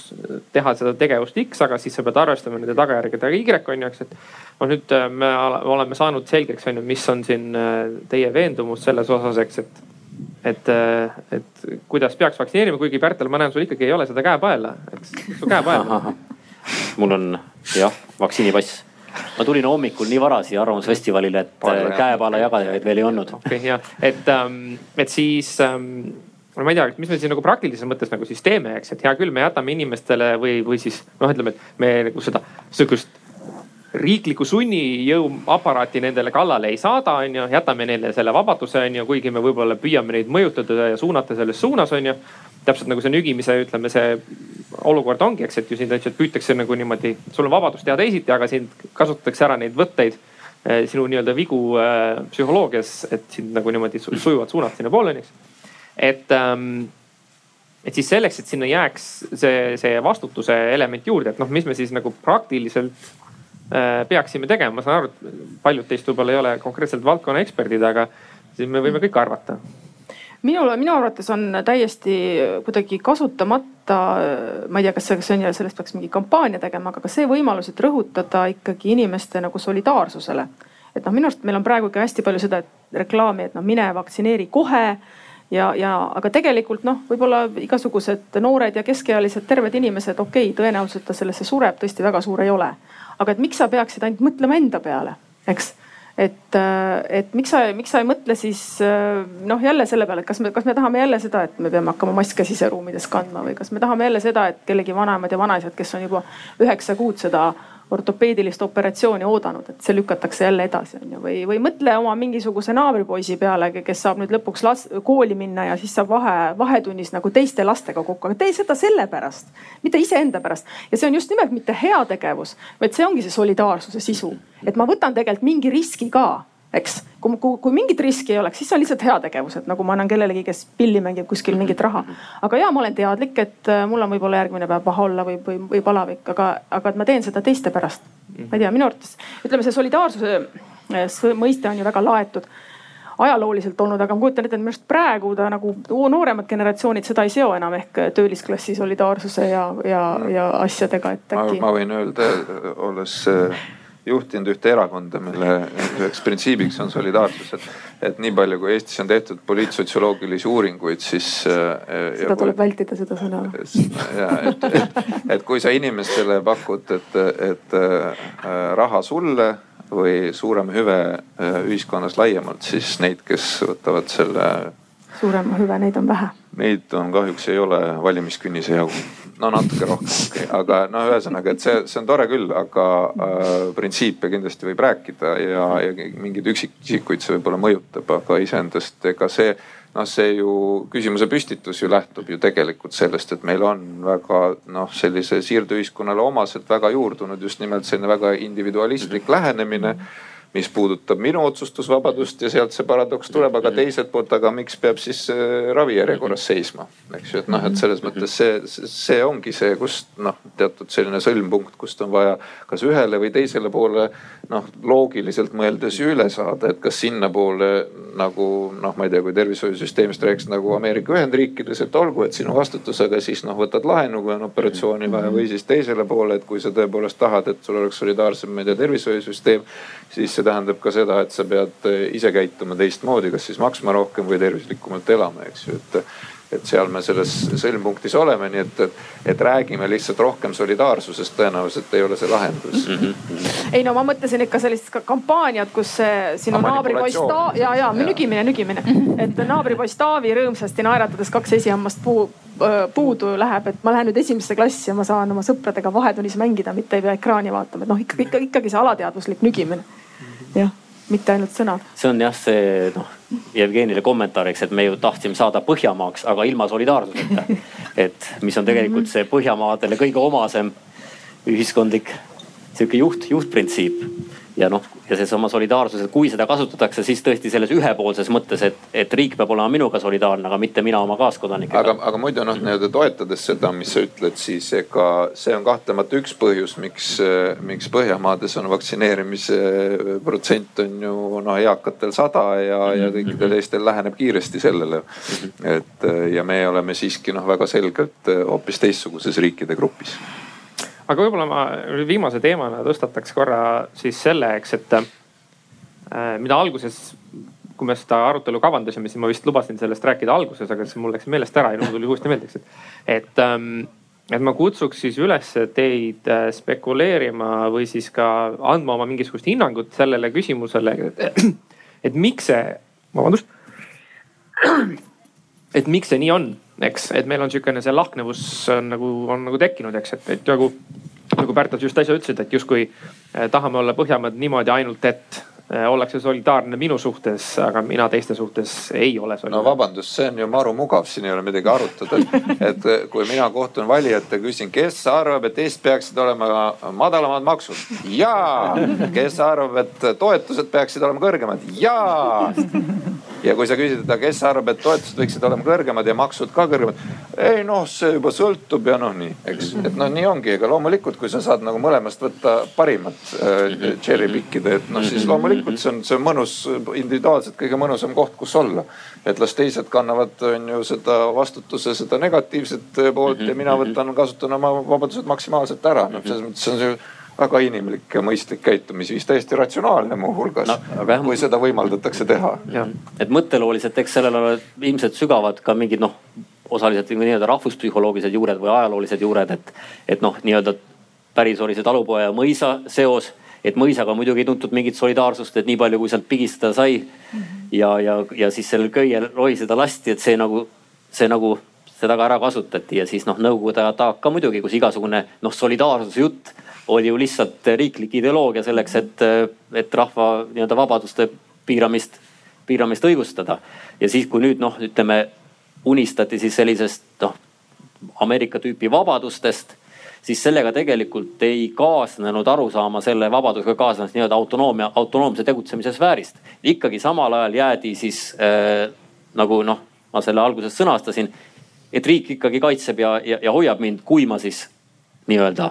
teha seda tegevust X, aga siis sa pead arvestama nende tagajärgedega Y on ju, eks, et. noh, nüüd äh, me oleme saanud selgeks on ju, mis on siin äh, teie veendumus selles osas, eks, et et, et kuidas peaks vaktsineerima, kuigi Pärtel, ma näen, sul ikkagi ei ole seda käepaela, eks, su käepael. mul on jah, vaktsiinipass ma tulin hommikul nii vara siia Arvamusfestivalile, et käepaela jagajaid veel ei olnud. okei okay,, hea, et ähm,, et siis ähm, no ma ei tea, mis me siin nagu praktilises mõttes nagu siis teeme, eks, et hea küll, me jätame inimestele või, või siis noh, ütleme, et me nagu seda sihukest riikliku sunnijõuaparaati nendele kallale ei saada, on ju, jätame neile selle vabaduse, on ju, kuigi me võib-olla püüame neid mõjutada ja suunata selles suunas, on ju. täpselt nagu see nügimise, ütleme, see olukord ongi, eks, et ju sind lihtsalt püütakse nagu niimoodi, sul on vabadus teha teisiti, aga sind kasutatakse ära neid võtteid eh, sinu nii-öelda vigu äh, psühholoogias, et sind nagu niimoodi sujuvalt suunata sinnapoole, on ju, eks. Et ähm, et siis selleks, et sinna jääks see, see vastutuse element juurde, et noh, mis me siis nagu praktiliselt Äh, peaksime tegema, ma saan aru, et paljud teist võib-olla ei ole konkreetselt valdkonna eksperdid, aga siis me võime kõik arvata minul, minu arvates on täiesti kuidagi kasutamata, ma ei tea, kas see, kas see on ja sellest peaks mingi kampaania tegema, aga ka see võimalus, et rõhutada ikkagi inimeste nagu solidaarsusele. et noh, minu arust meil on praegu ka hästi palju seda reklaami, et noh, mine vaktsineeri kohe ja, ja aga tegelikult noh, võib-olla igasugused noored ja keskealised terved inimesed, okei okay,, tõenäoliselt ta sellesse sureb tõesti väga suur ei ole. aga et miks sa peaksid ainult mõtlema enda peale, eks et, äh, et miks sa, miks sa ei mõtle siis äh, noh, jälle selle peale, et kas me, kas me tahame jälle seda, et me peame hakkama maske siseruumides kandma või kas me tahame jälle seda, et kellegi vanaemad ja vanaisad, kes on juba üheksa kuud seda ortopeedilist operatsiooni oodanud, et see lükatakse jälle edasi on ju, või, või mõtle oma mingisuguse naabripoisi peale, kes saab nüüd lõpuks las, kooli minna ja siis saab vahe, vahetunnis nagu teiste lastega kokku, aga tee seda sellepärast, mitte iseenda pärast. ja see on just nimelt mitte heategevus, vaid see ongi see solidaarsuse sisu, et ma võtan tegelikult mingi riski ka eks. kui, kui, kui mingit riski ei oleks, siis on lihtsalt heategevus, et nagu ma annan kellelegi, kes pilli mängib kuskil mingit raha. aga ja ma olen teadlik, et äh, mul on võib-olla järgmine päev paha olla või, või, või palavik, aga, aga et ma teen seda teiste pärast. ma ei tea, minu arvates ütleme, see solidaarsuse äh, mõiste on ju väga laetud ajalooliselt olnud, aga ma kujutan ette, et minu arust praegu ta nagu nooremad generatsioonid seda ei seo enam ehk töölisklassi solidaarsuse ja, ja, ja asjadega, et äkki. ma võin öelda, olles äh, juhtinud ühte erakonda, mille üheks printsiibiks on solidaarsus, et, et nii palju, kui Eestis on tehtud poliitsotsioloogilisi uuringuid, siis. Äh, seda tuleb kui, vältida, seda sõna. ja, et, et, et kui sa inimestele pakud, et, et äh, raha sulle või suurem hüve äh, ühiskonnas laiemalt, siis neid, kes võtavad selle. suurema hüve, neid on vähe. Neid on kahjuks ei ole valimiskünnise jagu no natuke rohkem okay., aga no ühesõnaga, et see, see on tore küll, aga äh, printsiipe kindlasti võib rääkida ja, ja mingeid üksikisikuid see võib-olla mõjutab, aga iseendast ega see noh, see ju küsimuse püstitus ju lähtub ju tegelikult sellest, et meil on väga noh, sellise siirdeühiskonnale omaselt väga juurdunud just nimelt selline väga individualistlik lähenemine mm. -hmm mis puudutab minu otsustusvabadust ja sealt see paradoks tuleb, aga teiselt poolt, aga miks peab siis äh, ravijärjekorras seisma, eks ju, et noh, et selles mõttes see, see ongi see, kust noh, teatud selline sõlmpunkt, kust on vaja kas ühele või teisele poole noh, loogiliselt mõeldes ju üle saada, et kas sinnapoole nagu noh, ma ei tea, kui tervishoiusüsteemist rääkiks nagu Ameerika Ühendriikides, et olgu, et sinu vastutus, aga siis noh, võtad laenu, kui on operatsiooni vaja või siis teisele poole, et kui sa tõepoolest tahad, et sul oleks solidaarsem, ma ei tea, tervishoiusüsteem siis see tähendab ka seda, et sa pead eh, ise käituma teistmoodi, kas siis maksma rohkem või tervislikumalt elama, eks ju, et et seal me selles sõlmpunktis oleme, nii et, et, et räägime lihtsalt rohkem solidaarsusest, tõenäoliselt ei ole see lahendus mm. -hmm. ei no ma mõtlesin ikka sellist kampaaniat, kus sinu naabripoiss Ta- ja, ja nügimine, nügimine, et naabripoiss Taavi rõõmsasti naeratades kaks esihammast puu, puudu läheb, et ma lähen nüüd esimesse klassi ja ma saan oma sõpradega vahetunnis mängida, mitte ei pea ekraani vaatama, et noh, ikka, ikka ikkagi see alateadvuslik nügimine jah, mitte ainult sõnad. see on jah, see noh, Jevgenile kommentaariks, et me ju tahtsime saada Põhjamaaks, aga ilma solidaarsuseta. et mis on tegelikult see Põhjamaadele kõige omasem ühiskondlik sihuke juht, juhtprintsiip ja noh, ja seesama solidaarsus, et kui seda kasutatakse, siis tõesti selles ühepoolses mõttes, et, et riik peab olema minuga solidaarne, aga mitte mina oma kaaskodanikega. aga, aga muidu noh, nii-öelda toetades seda, mis sa ütled, siis ega see on kahtlemata üks põhjus, miks, miks Põhjamaades on vaktsineerimise protsent on ju noh, eakatel sada ja, ja kõikidel teistel läheneb kiiresti sellele. et ja me oleme siiski noh, väga selgelt hoopis teistsuguses riikide grupis aga võib-olla ma viimase teemana tõstataks korra siis selle, eks, et äh, mida alguses, kui me seda arutelu kavandasime, siis ma vist lubasin sellest rääkida alguses, aga siis mul läks meelest ära ja nüüd tuli uuesti meelde, eks, et, et ähm, et ma kutsuks siis üles teid äh, spekuleerima või siis ka andma oma mingisugust hinnangut sellele küsimusele, et, et miks see, vabandust. et miks see nii on eks, et meil on sihukene see lahknevus on nagu, on nagu tekkinud, eks, et, et nagu, nagu Pärtel just äsja ütlesid, et justkui eh, tahame olla Põhjamaad niimoodi ainult, et ollakse solidaarne minu suhtes, aga mina teiste suhtes ei ole solidaarne. no vabandust, see on ju maru mugav, siin ei ole midagi arutada. et kui mina kohtun valijatega, küsin, kes arvab, et Eestis peaksid olema madalamad maksud? jaa. kes arvab, et toetused peaksid olema kõrgemad? jaa ja kui sa küsid, et kes arvab, et toetused võiksid olema kõrgemad ja maksud ka kõrgemad. ei noh, see juba sõltub ja noh, nii, eks, et noh, nii ongi, ega loomulikult, kui sa saad nagu mõlemast võtta parimat äh, cherry pick ida, et noh, siis loomulikult see on, see on mõnus, individuaalselt kõige mõnusam koht, kus olla. et las teised kannavad, on ju seda vastutuse, seda negatiivset poolt ja mina võtan, kasutan oma vabadused maksimaalselt ära, noh selles mõttes on see väga inimlik ja mõistlik käitumisviis, täiesti ratsionaalne muuhulgas no,, kui seda võimaldatakse teha. et mõttelooliselt, eks sellel ole ilmselt sügavad ka mingid noh, osaliselt nii-öelda rahvuspsühholoogilised juured või ajaloolised juured, et, et noh, nii-öelda päris oli see talupoja ja mõisa seos et mõisaga muidugi ei tuntud mingit solidaarsust, et nii palju, kui sealt pigistada sai. ja, ja, ja siis sellel köiel rohiseda lasti, et see nagu, see nagu seda ka ära kasutati ja siis noh, nõukogude aja taak ka muidugi, kus igasugune noh, solidaarsuse jutt oli ju lihtsalt riiklik ideoloogia selleks, et, et rahva nii-öelda vabaduste piiramist, piiramist õigustada. ja siis, kui nüüd noh, ütleme unistati siis sellisest noh, Ameerika tüüpi vabadustest siis sellega tegelikult ei kaasnenud arusaama selle vabadusega kaasnenud nii-öelda autonoomia, autonoomse tegutsemise sfäärist. ikkagi samal ajal jäädi siis äh, nagu noh, ma selle alguses sõnastasin, et riik ikkagi kaitseb ja, ja, ja hoiab mind, kui ma siis nii-öelda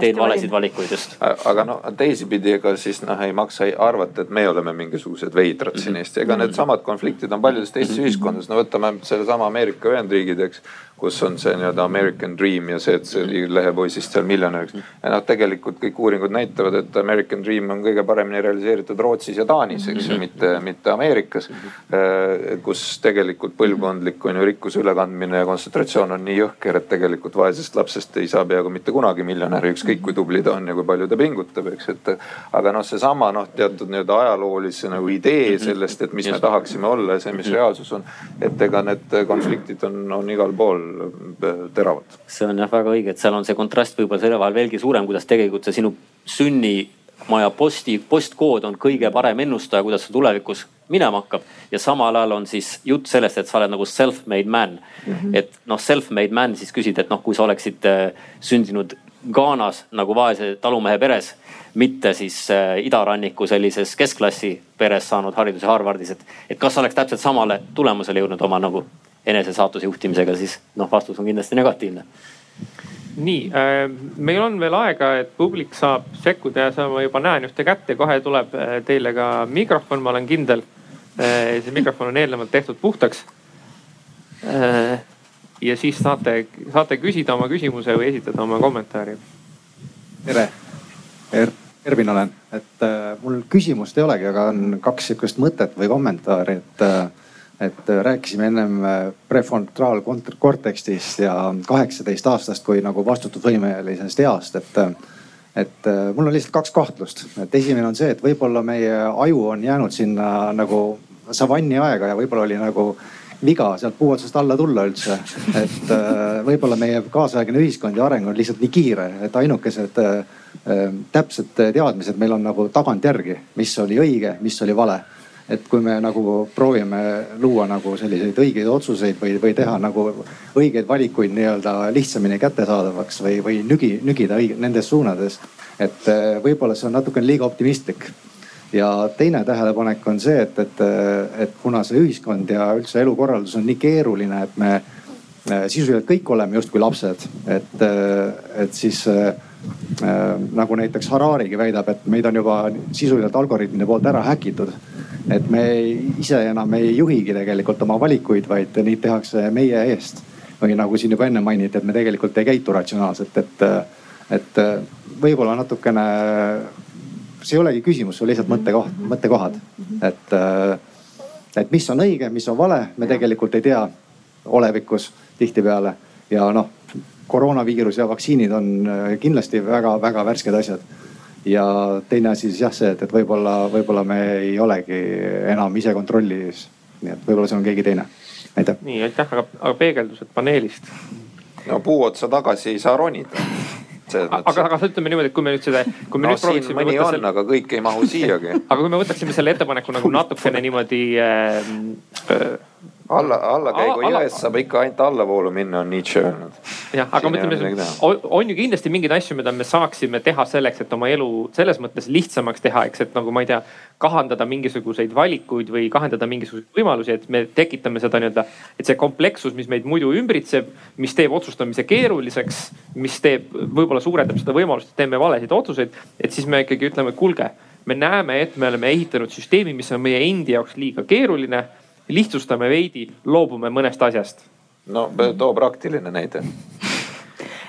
teed valesid valikuid just. aga no teisipidi, ega siis noh, ei maksa arvata, et me oleme mingisugused veidrad siin mhm. Eesti, ega needsamad konfliktid on paljudes teistes mhm. ühiskondades, no võtame sellesama Ameerika Ühendriigid, eks kus on see nii-öelda American Dream ja see, et see oli lehepoisist seal miljonäriks. ja noh, tegelikult kõik uuringud näitavad, et American Dream on kõige paremini realiseeritud Rootsis ja Taanis, eks ju, mitte, mitte Ameerikas. Äh, kus tegelikult põlvkondlik on ju rikkuse ülekandmine ja kontsentratsioon on nii jõhker, et tegelikult vaesest lapsest ei saa peaaegu mitte kunagi miljonär, ükskõik kui tubli ta on ja kui palju ta pingutab, eks, et. aga noh, seesama noh, teatud nii-öelda ajaloolise nagu idee sellest, et mis me tahaksime olla ja see, mis reaalsus on. et ega need konfliktid on, on igal pool teravad. see on jah väga õige, et seal on see kontrast võib-olla selle vahel veelgi suurem, kuidas tegelikult see sinu sünnimaja posti, postkood on kõige parem ennustaja, kuidas see tulevikus minema hakkab. ja samal ajal on siis jutt sellest, et sa oled nagu self-made man mm. -hmm. et noh, self-made man siis küsid, et noh, kui sa oleksid äh, sündinud Ghanas nagu vaese talumehe peres, mitte siis äh, idaranniku sellises keskklassi peres saanud hariduse Harvardis, et, et kas sa oleks täpselt samale tulemusele jõudnud oma nagu enese saatuse juhtimisega, siis noh, vastus on kindlasti negatiivne. nii äh,, meil on veel aega, et publik saab sekkuda ja sa, ma juba näen ühte kätt ja kohe tuleb äh, teile ka mikrofon, ma olen kindel äh,. see mikrofon on eelnevalt tehtud puhtaks äh,. ja siis saate, saate küsida oma küsimuse või esitada oma kommentaari. tere er,, Ervin olen, et äh, mul küsimust ei olegi, aga on kaks sihukest mõtet või kommentaari, et äh, et äh, rääkisime ennem äh, prefrontraalkortekstist ja kaheksateist aastast kui nagu vastutusvõimelisest east, et. Äh, et mul on lihtsalt kaks kahtlust, et esimene on see, et võib-olla meie aju on jäänud sinna nagu savanni aega ja võib-olla oli nagu viga sealt puu otsast alla tulla üldse. et võib-olla meie kaasaegne ühiskond ja areng on lihtsalt nii kiire, et ainukesed täpsed teadmised meil on nagu tagantjärgi, mis oli õige, mis oli vale et kui me nagu proovime luua nagu selliseid õigeid otsuseid või, või teha nagu õigeid valikuid nii-öelda lihtsamini kättesaadavaks või, või nügi, nügida õige, nendes suunades. et eh, võib-olla see on natukene liiga optimistlik. ja teine tähelepanek on see, et, et, et kuna see ühiskond ja üldse elukorraldus on nii keeruline, et me eh, sisuliselt kõik oleme justkui lapsed, et, eh, et siis nagu näiteks Hararigi väidab, et meid on juba sisuliselt algoritmide poolt ära häkitud et me ise enam ei juhigi tegelikult oma valikuid, vaid neid tehakse meie eest. või nagu siin juba enne mainiti, et me tegelikult ei käitu ratsionaalselt, et, et võib-olla natukene, see ei olegi küsimus, see on lihtsalt mõttekoht, mõttekohad. et, et mis on õige, mis on vale, me tegelikult ei tea olevikus tihtipeale ja noh, koroonaviirus ja vaktsiinid on kindlasti väga-väga värsked asjad ja teine asi siis jah, see, et, et võib-olla, võib-olla me ei olegi enam ise kontrollis. nii et võib-olla see on keegi teine. aitäh. nii aitäh, aga, aga peegeldused paneelist? no puu otsa tagasi ei saa ronida aga, aga ütleme niimoodi, et kui me nüüd seda, kui me no, nüüd prooviksime. mõni on selle..., aga kõik ei mahu siiagi aga kui me võtaksime selle ettepaneku nagu natukene niimoodi äh, äh, alla, allakäigu Alla- jõest saab ikka ainult allavoolu minna, on Nietzsche öelnud. jah, aga teha., on, on ju kindlasti mingeid asju, mida me saaksime teha selleks, et oma elu selles mõttes lihtsamaks teha, eks, et nagu ma ei tea, kahandada mingisuguseid valikuid või kahandada mingisuguseid võimalusi, et me tekitame seda nii-öelda, et see komplekssus, mis meid muidu ümbritseb, mis teeb otsustamise keeruliseks, mis teeb, võib-olla suurendab seda võimalust, et teeme valesid otsuseid, et siis me ikkagi ütleme, kuulge, me näeme, et me oleme ehitanud süsteemi, mis on meie endi jaoks liiga keeruline lihtsustame veidi, loobume mõnest asjast no too praktiline näide.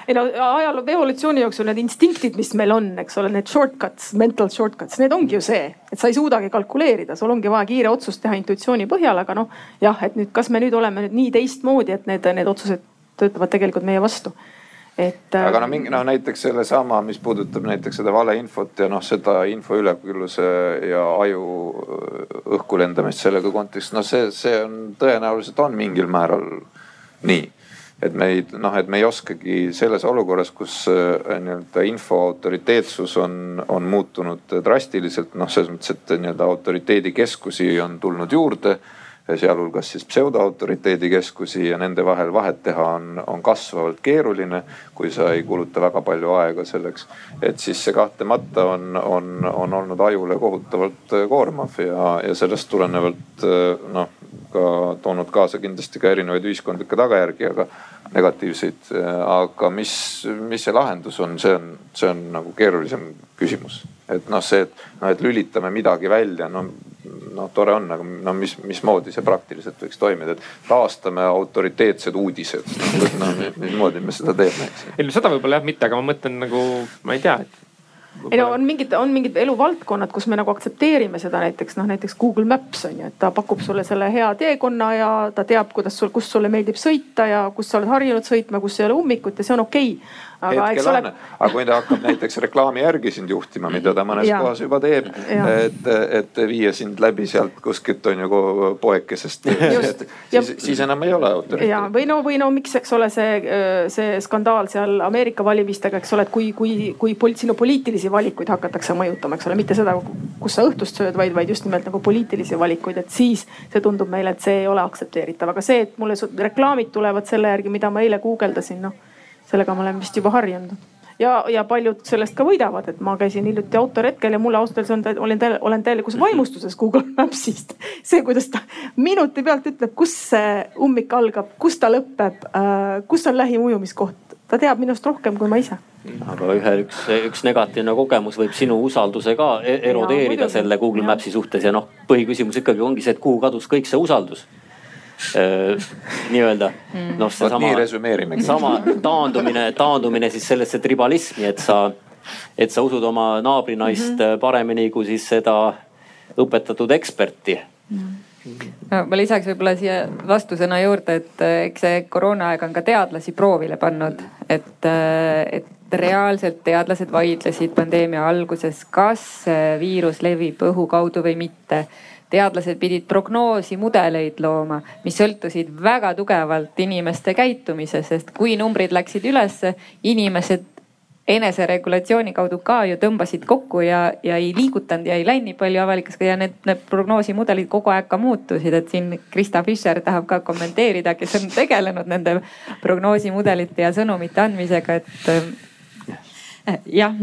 ei no ajaloo evolutsiooni jooksul need instinktid, mis meil on, eks ole, need shortcuts, mental shortcuts, need ongi ju see, et sa ei suudagi kalkuleerida, sul ongi vaja kiire otsus teha intuitsiooni põhjal, aga noh jah, et nüüd, kas me nüüd oleme nüüd nii teistmoodi, et need, need otsused töötavad tegelikult meie vastu. et. aga no mingi noh, näiteks sellesama, mis puudutab näiteks seda valeinfot ja noh, seda info ülekülluse ja aju õhku lendamist sellega kontekstis, no see, see on tõenäoliselt on mingil määral nii et me ei noh, et me ei oskagi selles olukorras, kus äh, nii-öelda info autoriteetsus on, on muutunud drastiliselt, noh, selles mõttes, et nii-öelda autoriteedikeskusi on tulnud juurde sealhulgas siis pseudoautoriteedi keskusi ja nende vahel vahet teha on, on kasvavalt keeruline, kui sa ei kuluta väga palju aega selleks. et siis see kahtlemata on, on, on olnud ajule kohutavalt koormav ja, ja sellest tulenevalt noh, ka toonud kaasa kindlasti ka erinevaid ühiskondlikke tagajärgi, aga negatiivseid. aga mis, mis see lahendus on, see on, see on nagu keerulisem küsimus. Et noh, see, et noh, et lülitame midagi välja, no noh, tore on, aga no mis, mismoodi see praktiliselt võiks toimida, et taastame autoriteetsed uudised. no mismoodi me seda teeme, eks. ei no seda võib-olla jah mitte, aga ma mõtlen nagu, ma ei tea, et. ei no on mingid, on mingid eluvaldkonnad, kus me nagu aktsepteerime seda näiteks noh, näiteks Google Maps on ju, et ta pakub sulle selle hea teekonna ja ta teab, kuidas sul, kus sulle meeldib sõita ja kus sa oled harjunud sõitma, kus ei ole ummikut ja see on okei okay.. Hetkel ole on, aga kui ta hakkab näiteks reklaami järgi sind juhtima, mida ta mõnes Jaa. kohas juba teeb, et, et viia sind läbi sealt kuskilt on ju poekesest. Just. Ja- siis, siis enam ei ole ja autoriteeti. või no, või no miks, eks ole, see, see skandaal seal Ameerika valimistega, eks ole, et kui, kui, kui pol- sinu poliitilisi valikuid hakatakse mõjutama, eks ole, mitte seda, kus sa õhtust sööd, vaid, vaid just nimelt nagu poliitilisi valikuid, et siis see tundub meile, et see ei ole aktsepteeritav, aga see, et mulle reklaamid tulevad selle järgi, mida ma eile guugeldasin, noh sellega ma olen vist juba harjunud ja, ja paljud sellest ka võidavad, et ma käisin hiljuti autoretkel ja mulle ausalt öeldes on, olin, olen täielikus vaimustuses Google Mapsist. see, kuidas ta minuti pealt ütleb, kus see ummik algab, kus ta lõpeb äh,, kus on lähim ujumiskoht. ta teab minust rohkem kui ma ise. aga ühe, üks, üks negatiivne kogemus võib sinu usalduse ka e- erodeerida muidugi. selle Google Maps'i suhtes ja noh, põhiküsimus ikkagi ongi see, et kuhu kadus kõik see usaldus. Nii-öelda Mm. noh, seesama nii, resümeerimegi. sama taandumine, taandumine siis sellesse tribalismi, et sa, et sa usud oma naabrinaist mm -hmm. paremini kui siis seda õpetatud eksperti no ma lisaks võib-olla siia vastusõna juurde, et äh, eks see koroonaaeg on ka teadlasi proovile pannud, et, et reaalselt teadlased vaidlesid pandeemia alguses, kas viirus levib õhu kaudu või mitte teadlased pidid prognoosimudeleid looma, mis sõltusid väga tugevalt inimeste käitumisest, sest kui numbrid läksid ülesse, inimesed eneseregulatsiooni kaudu ka ju tõmbasid kokku ja, ja ei liigutanud ja ei läinud nii palju avalikkus ja need, need prognoosimudelid kogu aeg ka muutusid, et siin Krista Fischer tahab ka kommenteerida, kes on tegelenud nende prognoosimudelite ja sõnumite andmisega, et jah,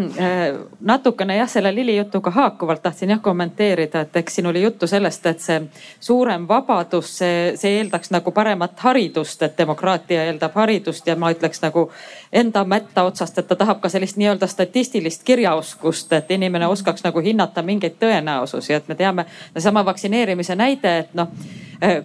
natukene jah, selle Lili jutuga haakuvalt tahtsin jah kommenteerida, et eks siin oli juttu sellest, et see suurem vabadus, see, see eeldaks nagu paremat haridust, et demokraatia eeldab haridust ja ma ütleks nagu enda mätta otsast, et ta tahab ka sellist nii-öelda statistilist kirjaoskust, et inimene oskaks nagu hinnata mingeid tõenäosusi, et me teame, seesama vaktsineerimise näide, et noh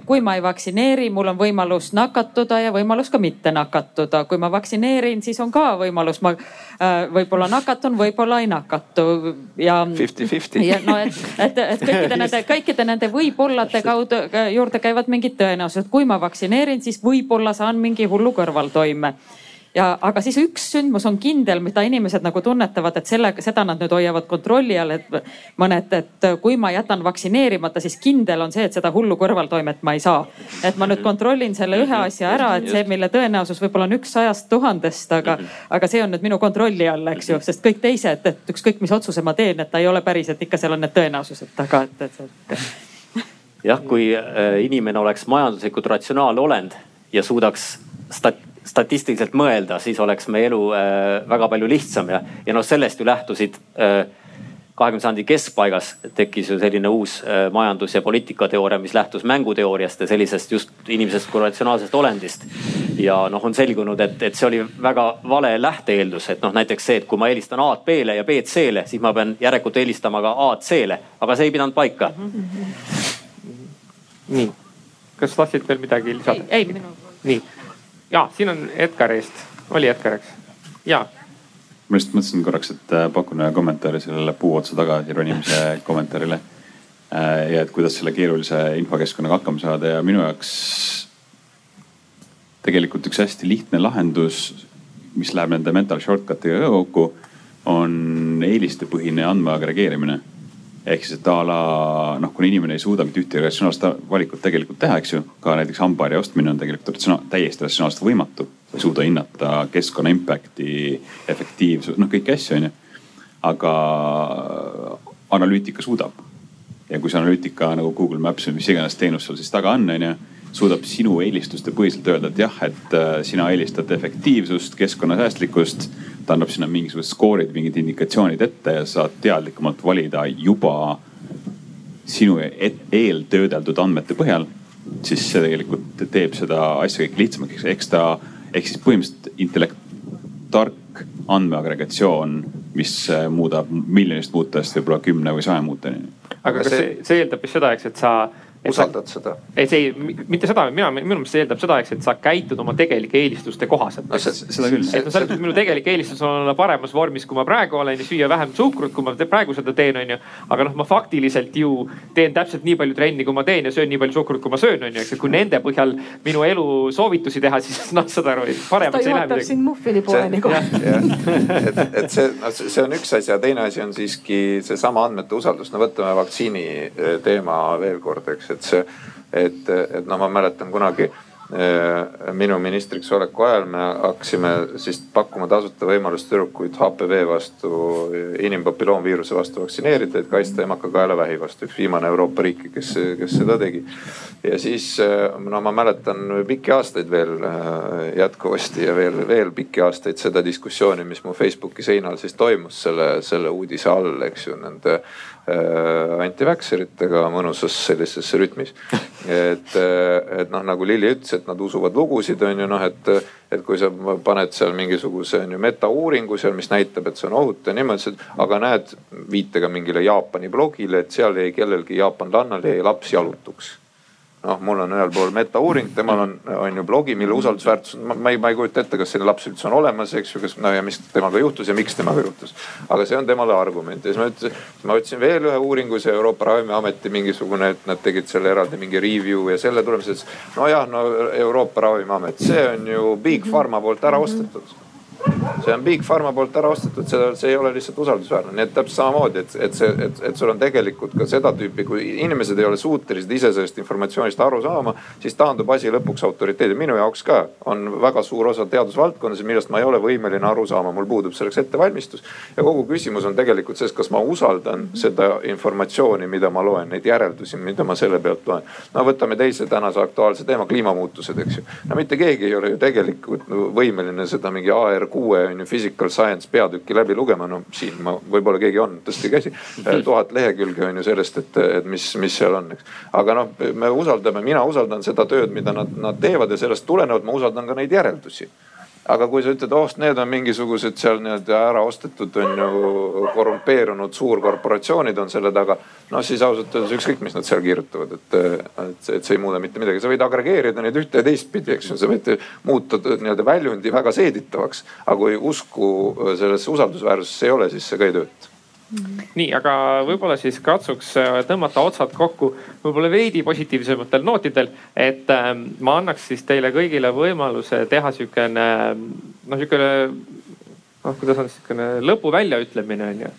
kui ma ei vaktsineeri, mul on võimalus nakatuda ja võimalus ka mitte nakatuda. kui ma vaktsineerin, siis on ka võimalus, ma äh, võib-olla nakatun, võib-olla ei nakatu ja. Fifty-fifty. no et, et, et kõikide nende, kõikide nende võib-ollade kaudu äh, juurde käivad mingid tõenäosused. kui ma vaktsineerin, siis võib-olla saan mingi hullu kõrvaltoime ja, aga siis üks sündmus on kindel, mida inimesed nagu tunnetavad, et sellega, seda nad nüüd hoiavad kontrolli all, et mõned, et kui ma jätan vaktsineerimata, siis kindel on see, et seda hullu kõrvaltoimet ma ei saa. et ma nüüd kontrollin selle ühe asja ära, et see, mille tõenäosus võib-olla on üks sajast tuhandest, aga, aga see on nüüd minu kontrolli all, eks ju, sest kõik teised, et ükskõik mis otsuse ma teen, et ta ei ole päris, et ikka seal on need tõenäosused taga, et, et see. jah, kui äh, inimene oleks majanduslikult ratsionaalne olend ja suudaks stat statistiliselt mõelda, siis oleks meie elu äh, väga palju lihtsam ja, ja noh, sellest ju lähtusid äh, kahekümne sajandi keskpaigas tekkis ju selline uus äh, majandus- ja poliitikateooria, mis lähtus mänguteooriast ja sellisest just inimesest kui ratsionaalsest olendist. ja noh, on selgunud, et, et see oli väga vale lähte-eeldus, et noh, näiteks see, et kui ma eelistan A-d B-le ja B-d C-le, siis ma pean järelikult eelistama ka A-d C-le, aga see ei pidanud paika. nii, kas tahtsid veel midagi lisada? ei, ei minu. nii, ja siin on Edgar eest, oli Edgar, eks? ja ma just mõtlesin korraks, et äh, pakun ühe kommentaari sellele puu otsa tagasi ronimise kommentaarile. Äh, ja et kuidas selle keerulise infokeskkonnaga hakkama saada ja minu jaoks tegelikult üks hästi lihtne lahendus, mis läheb nende mental shortcut'iga ka kokku, on eelistepõhine andme agregeerimine ehk siis, et a la noh, kuna inimene ei suuda mitte ühtegi ratsionaalset valikut tegelikult teha, eks ju, ka näiteks hambaharja ostmine on tegelikult ratsionaal, täiesti ratsionaalselt võimatu. ei suuda hinnata keskkonna impact'i, efektiivsust, noh kõiki asju, onju. aga analüütika suudab. ja kui see analüütika nagu Google Maps või mis iganes teenus sul siis taga on, onju suudab sinu eelistuste põhiselt öelda, et jah, et äh, sina eelistad efektiivsust, keskkonnasäästlikkust ta annab sinna mingisugused skoorid, mingid indikatsioonid ette ja saad teadlikumalt valida juba sinu eeltöödeldud andmete põhjal. siis see tegelikult teeb seda asja kõik lihtsamaks, eks ta ehk siis põhimõtteliselt intellekt, tark andmeagregatsioon, mis muudab miljonist muutujast võib-olla kümne või saja muutujani. aga kas see, see eeldab vist seda, eks, et sa usaldad seda? ei, see ei, mitte seda, mina, minu meelest see eeldab seda, eks, et sa käitud oma tegelike eelistuste kohaselt no,. seda küll. et no selles mõttes minu tegelik eelistus on olla paremas vormis, kui ma praegu olen ja süüa vähem suhkrut, kui ma praegu seda teen, onju. aga noh, ma faktiliselt ju teen täpselt nii palju trenni, kui ma teen ja söön nii palju suhkrut, kui ma söön, onju, eks, et kui nende põhjal minu elu soovitusi teha, siis noh, saad aru, paremaks ei lähe midagi. sind muffini poeni kohe. et, et see, no see on üks asi ja teine asi on siiski seesama andmete usaldus. no võtame vaktsiini teema veel kord, eks, et see, et, et no ma mäletan kunagi äh, minu ministriks oleku ajal me hakkasime siis pakkuma tasuta võimalust tüdrukuid HPV vastu, inimpapilloomviiruse vastu vaktsineerida, et kaitsta emakakaelavähi vastu. üks viimane Euroopa riiki, kes, kes seda tegi. ja siis äh, no ma mäletan pikki aastaid veel äh, jätkuvasti ja veel, veel pikki aastaid seda diskussiooni, mis mu Facebooki seinal siis toimus selle, selle uudise all, eks ju, nende Äh, antiväkseritega mõnusas sellises rütmis. et, äh, et noh, nagu Lili ütles, et nad usuvad lugusid, on ju noh, et, et kui sa paned seal mingisuguse on ju metauuringu seal, mis näitab, et see on ohutu ja niimoodi, aga näed viitega mingile Jaapani blogile, et seal jäi kellelgi jaapanlannal jäi laps jalutuks noh, mul on ühel pool metauuring, temal on, on ju blogi, mille usaldusväärtus, ma ei, ma ei kujuta ette, kas selline laps üldse on olemas, eks ju, kas no ja mis temaga juhtus ja miks temaga juhtus. aga see on temale argument ja siis ma ütlesin, ma võtsin veel ühe uuringu, see Euroopa Ravimiameti mingisugune, et nad tegid selle eraldi mingi review ja selle tulemusel ütles. nojah, no Euroopa Ravimiamet, see on ju Big Pharma poolt ära ostetud see on Big Pharma poolt ära ostetud, seda, see ei ole lihtsalt usaldusväärne, nii et täpselt samamoodi, et, et see, et, et sul on tegelikult ka seda tüüpi, kui inimesed ei ole suutelised ise sellest informatsioonist aru saama, siis taandub asi lõpuks autoriteedi. minu jaoks ka on väga suur osa teadusvaldkonnas, millest ma ei ole võimeline aru saama, mul puudub selleks ettevalmistus. ja kogu küsimus on tegelikult selles, kas ma usaldan seda informatsiooni, mida ma loen, neid järeldusi, mida ma selle pealt loen. no võtame teise tänase aktuaalse teema, kliimamuutused, eks ju. no mitte keegi ei ole ju tegelikult võimeline seda mingi AR kuue on ju physical science peatüki läbi lugema, no siin ma, võib-olla keegi on, tõstke käsi. tuhat lehekülge on ju sellest, et, et mis, mis seal on, eks. aga noh, me usaldame, mina usaldan seda tööd, mida nad, nad teevad ja sellest tulenevalt ma usaldan ka neid järeldusi aga kui sa ütled, oh need on mingisugused seal nii-öelda ära ostetud on ju korrumpeerunud suurkorporatsioonid on selle taga. no siis ausalt öeldes ükskõik, mis nad seal kirjutavad, et, et, et see ei muuda mitte midagi, sa võid agregeerida neid ühte ja teistpidi, eks ju, sa võid muuta nii-öelda väljundi väga seeditavaks. aga kui usku sellesse usaldusväärsusesse ei ole, siis see ka ei tööta nii, aga võib-olla siis katsuks äh, tõmmata otsad kokku võib-olla veidi positiivsematel nootidel. et ähm, ma annaks siis teile kõigile võimaluse teha sihukene noh, sihukene noh, kuidas on sihukene lõpu väljaütlemine on ju.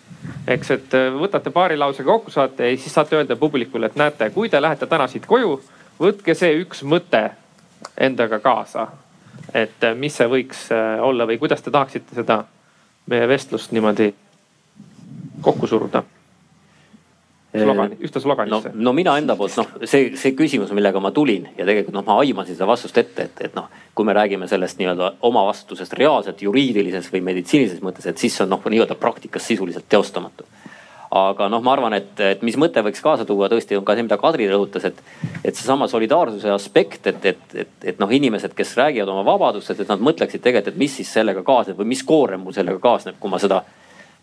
eks, et äh, võtate paari lausega kokku saate ja siis saate öelda publikule, et näete, kui te lähete täna siit koju, võtke see üks mõte endaga kaasa. et äh, mis see võiks olla või kuidas te tahaksite seda meie vestlust niimoodi kokku suruda? slogani, ühte sloganisse no,? no mina enda poolt noh, see, see küsimus, millega ma tulin ja tegelikult noh, ma aimasin seda vastust ette, et, et noh, kui me räägime sellest nii-öelda omavastutusest reaalselt juriidilises või meditsiinilises mõttes, et siis on noh, nii-öelda praktikas sisuliselt teostamatu aga noh, ma arvan, et, et mis mõte võiks kaasa tuua, tõesti on ka see, mida Kadri rõhutas, et, et seesama solidaarsuse aspekt, et, et, et, et noh, inimesed, kes räägivad oma vabadustest, et nad mõtleksid tegelikult, et mis siis sellega kaasneb või mis koorem mul sellega kaasneb, kui ma seda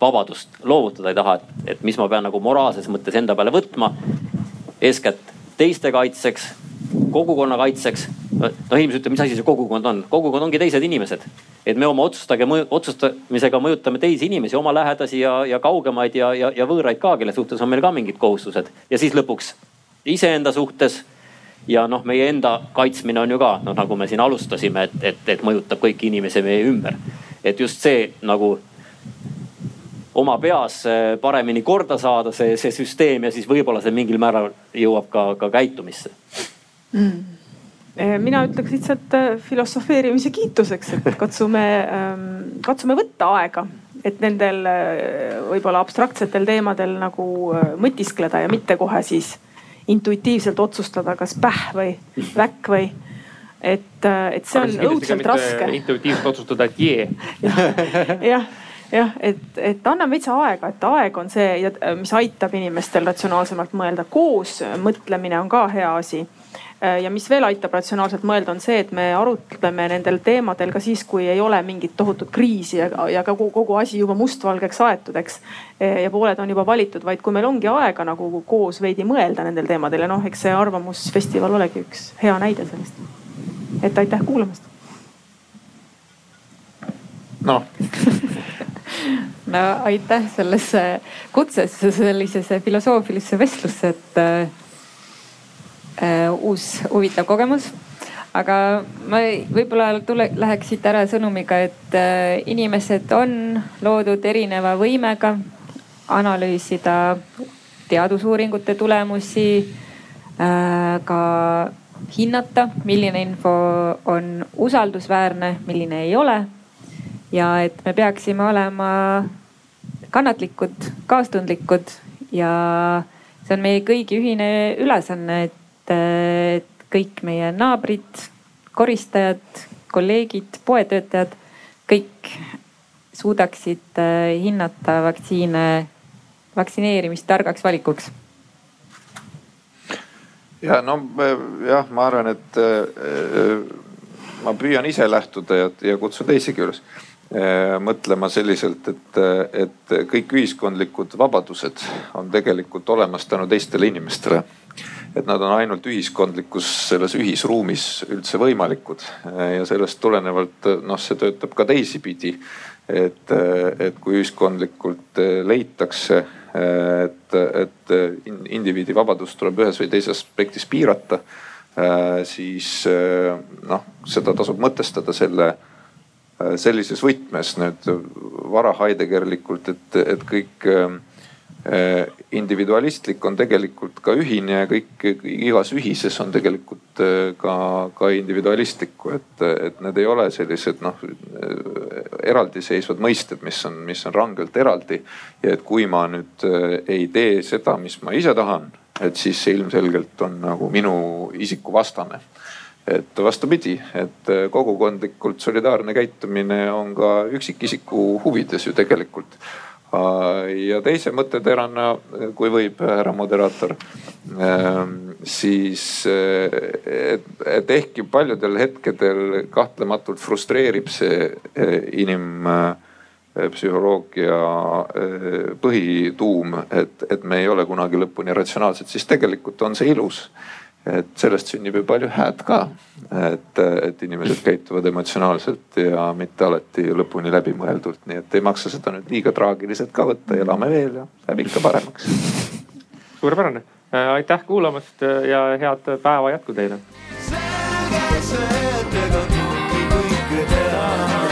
vabadust loovutada ei taha, et, et mis ma pean nagu moraalses mõttes enda peale võtma. eeskätt teiste kaitseks, kogukonna kaitseks. noh, inimesed ütlevad, mis asi see kogukond on, kogukond ongi teised inimesed et me oma otsustage, otsustamisega mõjutame teisi inimesi, oma lähedasi ja, ja kaugemaid ja, ja, ja võõraid ka, kelle suhtes on meil ka mingid kohustused. ja siis lõpuks iseenda suhtes. ja noh, meie enda kaitsmine on ju ka noh, nagu me siin alustasime, et, et, et mõjutab kõiki inimesi meie ümber. et just see nagu oma peas eh, paremini korda saada, see, see süsteem ja siis võib-olla see mingil määral jõuab ka, ka käitumisse mm Eh, mina ütleks lihtsalt eh, filosofeerimise kiituseks, et katsume, ehm, katsume võtta aega, et nendel võib-olla abstraktsetel teemadel nagu mõtiskleda ja mitte kohe siis intuitiivselt otsustada, kas päh või väkk või et, et see on õudselt raske. intuitiivselt otsustada, et jee. jah, jah, et, et anname veits aega, et aeg on see, mis aitab inimestel ratsionaalsemalt mõelda. koos mõtlemine on ka hea asi Äh, ja mis veel aitab ratsionaalselt mõelda, on see, et me arutleme nendel teemadel ka siis, kui ei ole mingit tohutut kriisi ja, ja ka kogu, kogu asi juba mustvalgeks aetud, eks. Äh, ja pooled on juba valitud, vaid kui meil ongi aega nagu koos veidi mõelda nendel teemadel ja noh, eks see Arvamusfestival olegi üks hea näide sellest. et aitäh kuulamast. noh no aitäh sellesse kutsesse, sellisesse filosoofilisse vestlusse, et äh, Äh, uus huvitav kogemus. aga ma võib-olla tule, läheks siit ära sõnumiga, et äh, inimesed on loodud erineva võimega analüüsida teadusuuringute tulemusi, äh, ka hinnata, milline info on usaldusväärne, milline ei ole. Ja et me peaksime olema kannatlikud, kaastundlikud ja see on meie kõigi ühine ülesanne, et et kõik meie naabrid, koristajad, kolleegid, poetöötajad, kõik suudaksid äh, hinnata vaktsiine, vaktsineerimist targaks valikuks. ja no jah, ma arvan, et äh, ma püüan ise lähtuda ja, ja kutsun teisigi üles äh, mõtlema selliselt, et, et kõik ühiskondlikud vabadused on tegelikult olemas tänu teistele inimestele et nad on ainult ühiskondlikus selles ühisruumis üldse võimalikud. ja sellest tulenevalt noh, see töötab ka teisipidi. et, et kui ühiskondlikult leitakse, et, et indiviidi vabadust tuleb ühes või teises aspektis piirata, siis noh, seda tasub mõtestada selle sellises võtmes nüüd varahaidegerlikult, et, et kõik Äh, individualistlik on tegelikult ka ühine ja kõik, igas ühises on tegelikult äh, ka, ka individualistlikku, et, et need ei ole sellised noh eraldiseisvad mõisted, mis on, mis on rangelt eraldi. ja et kui ma nüüd äh, ei tee seda, mis ma ise tahan, et siis see ilmselgelt on nagu minu isiku vastane et vastupidi, et kogukondlikult solidaarne käitumine on ka üksikisiku huvides ju tegelikult. Ja teise mõtteterana, kui võib, härra moderaator, ähm, siis et, et ehkki paljudel hetkedel kahtlematult frustreerib see äh, inimpsühholoogia äh, põhituum, et, et me ei ole kunagi lõpuni ratsionaalsed, siis tegelikult on see ilus et sellest sünnib ju palju hääd ka. et, et inimesed käituvad emotsionaalselt ja mitte alati lõpuni läbimõeldult, nii et ei maksa seda nüüd liiga traagiliselt ka võtta, elame veel ja läheb ikka paremaks. suurepärane, aitäh kuulamast ja head päeva jätku teile. selge see, et ega kõike teha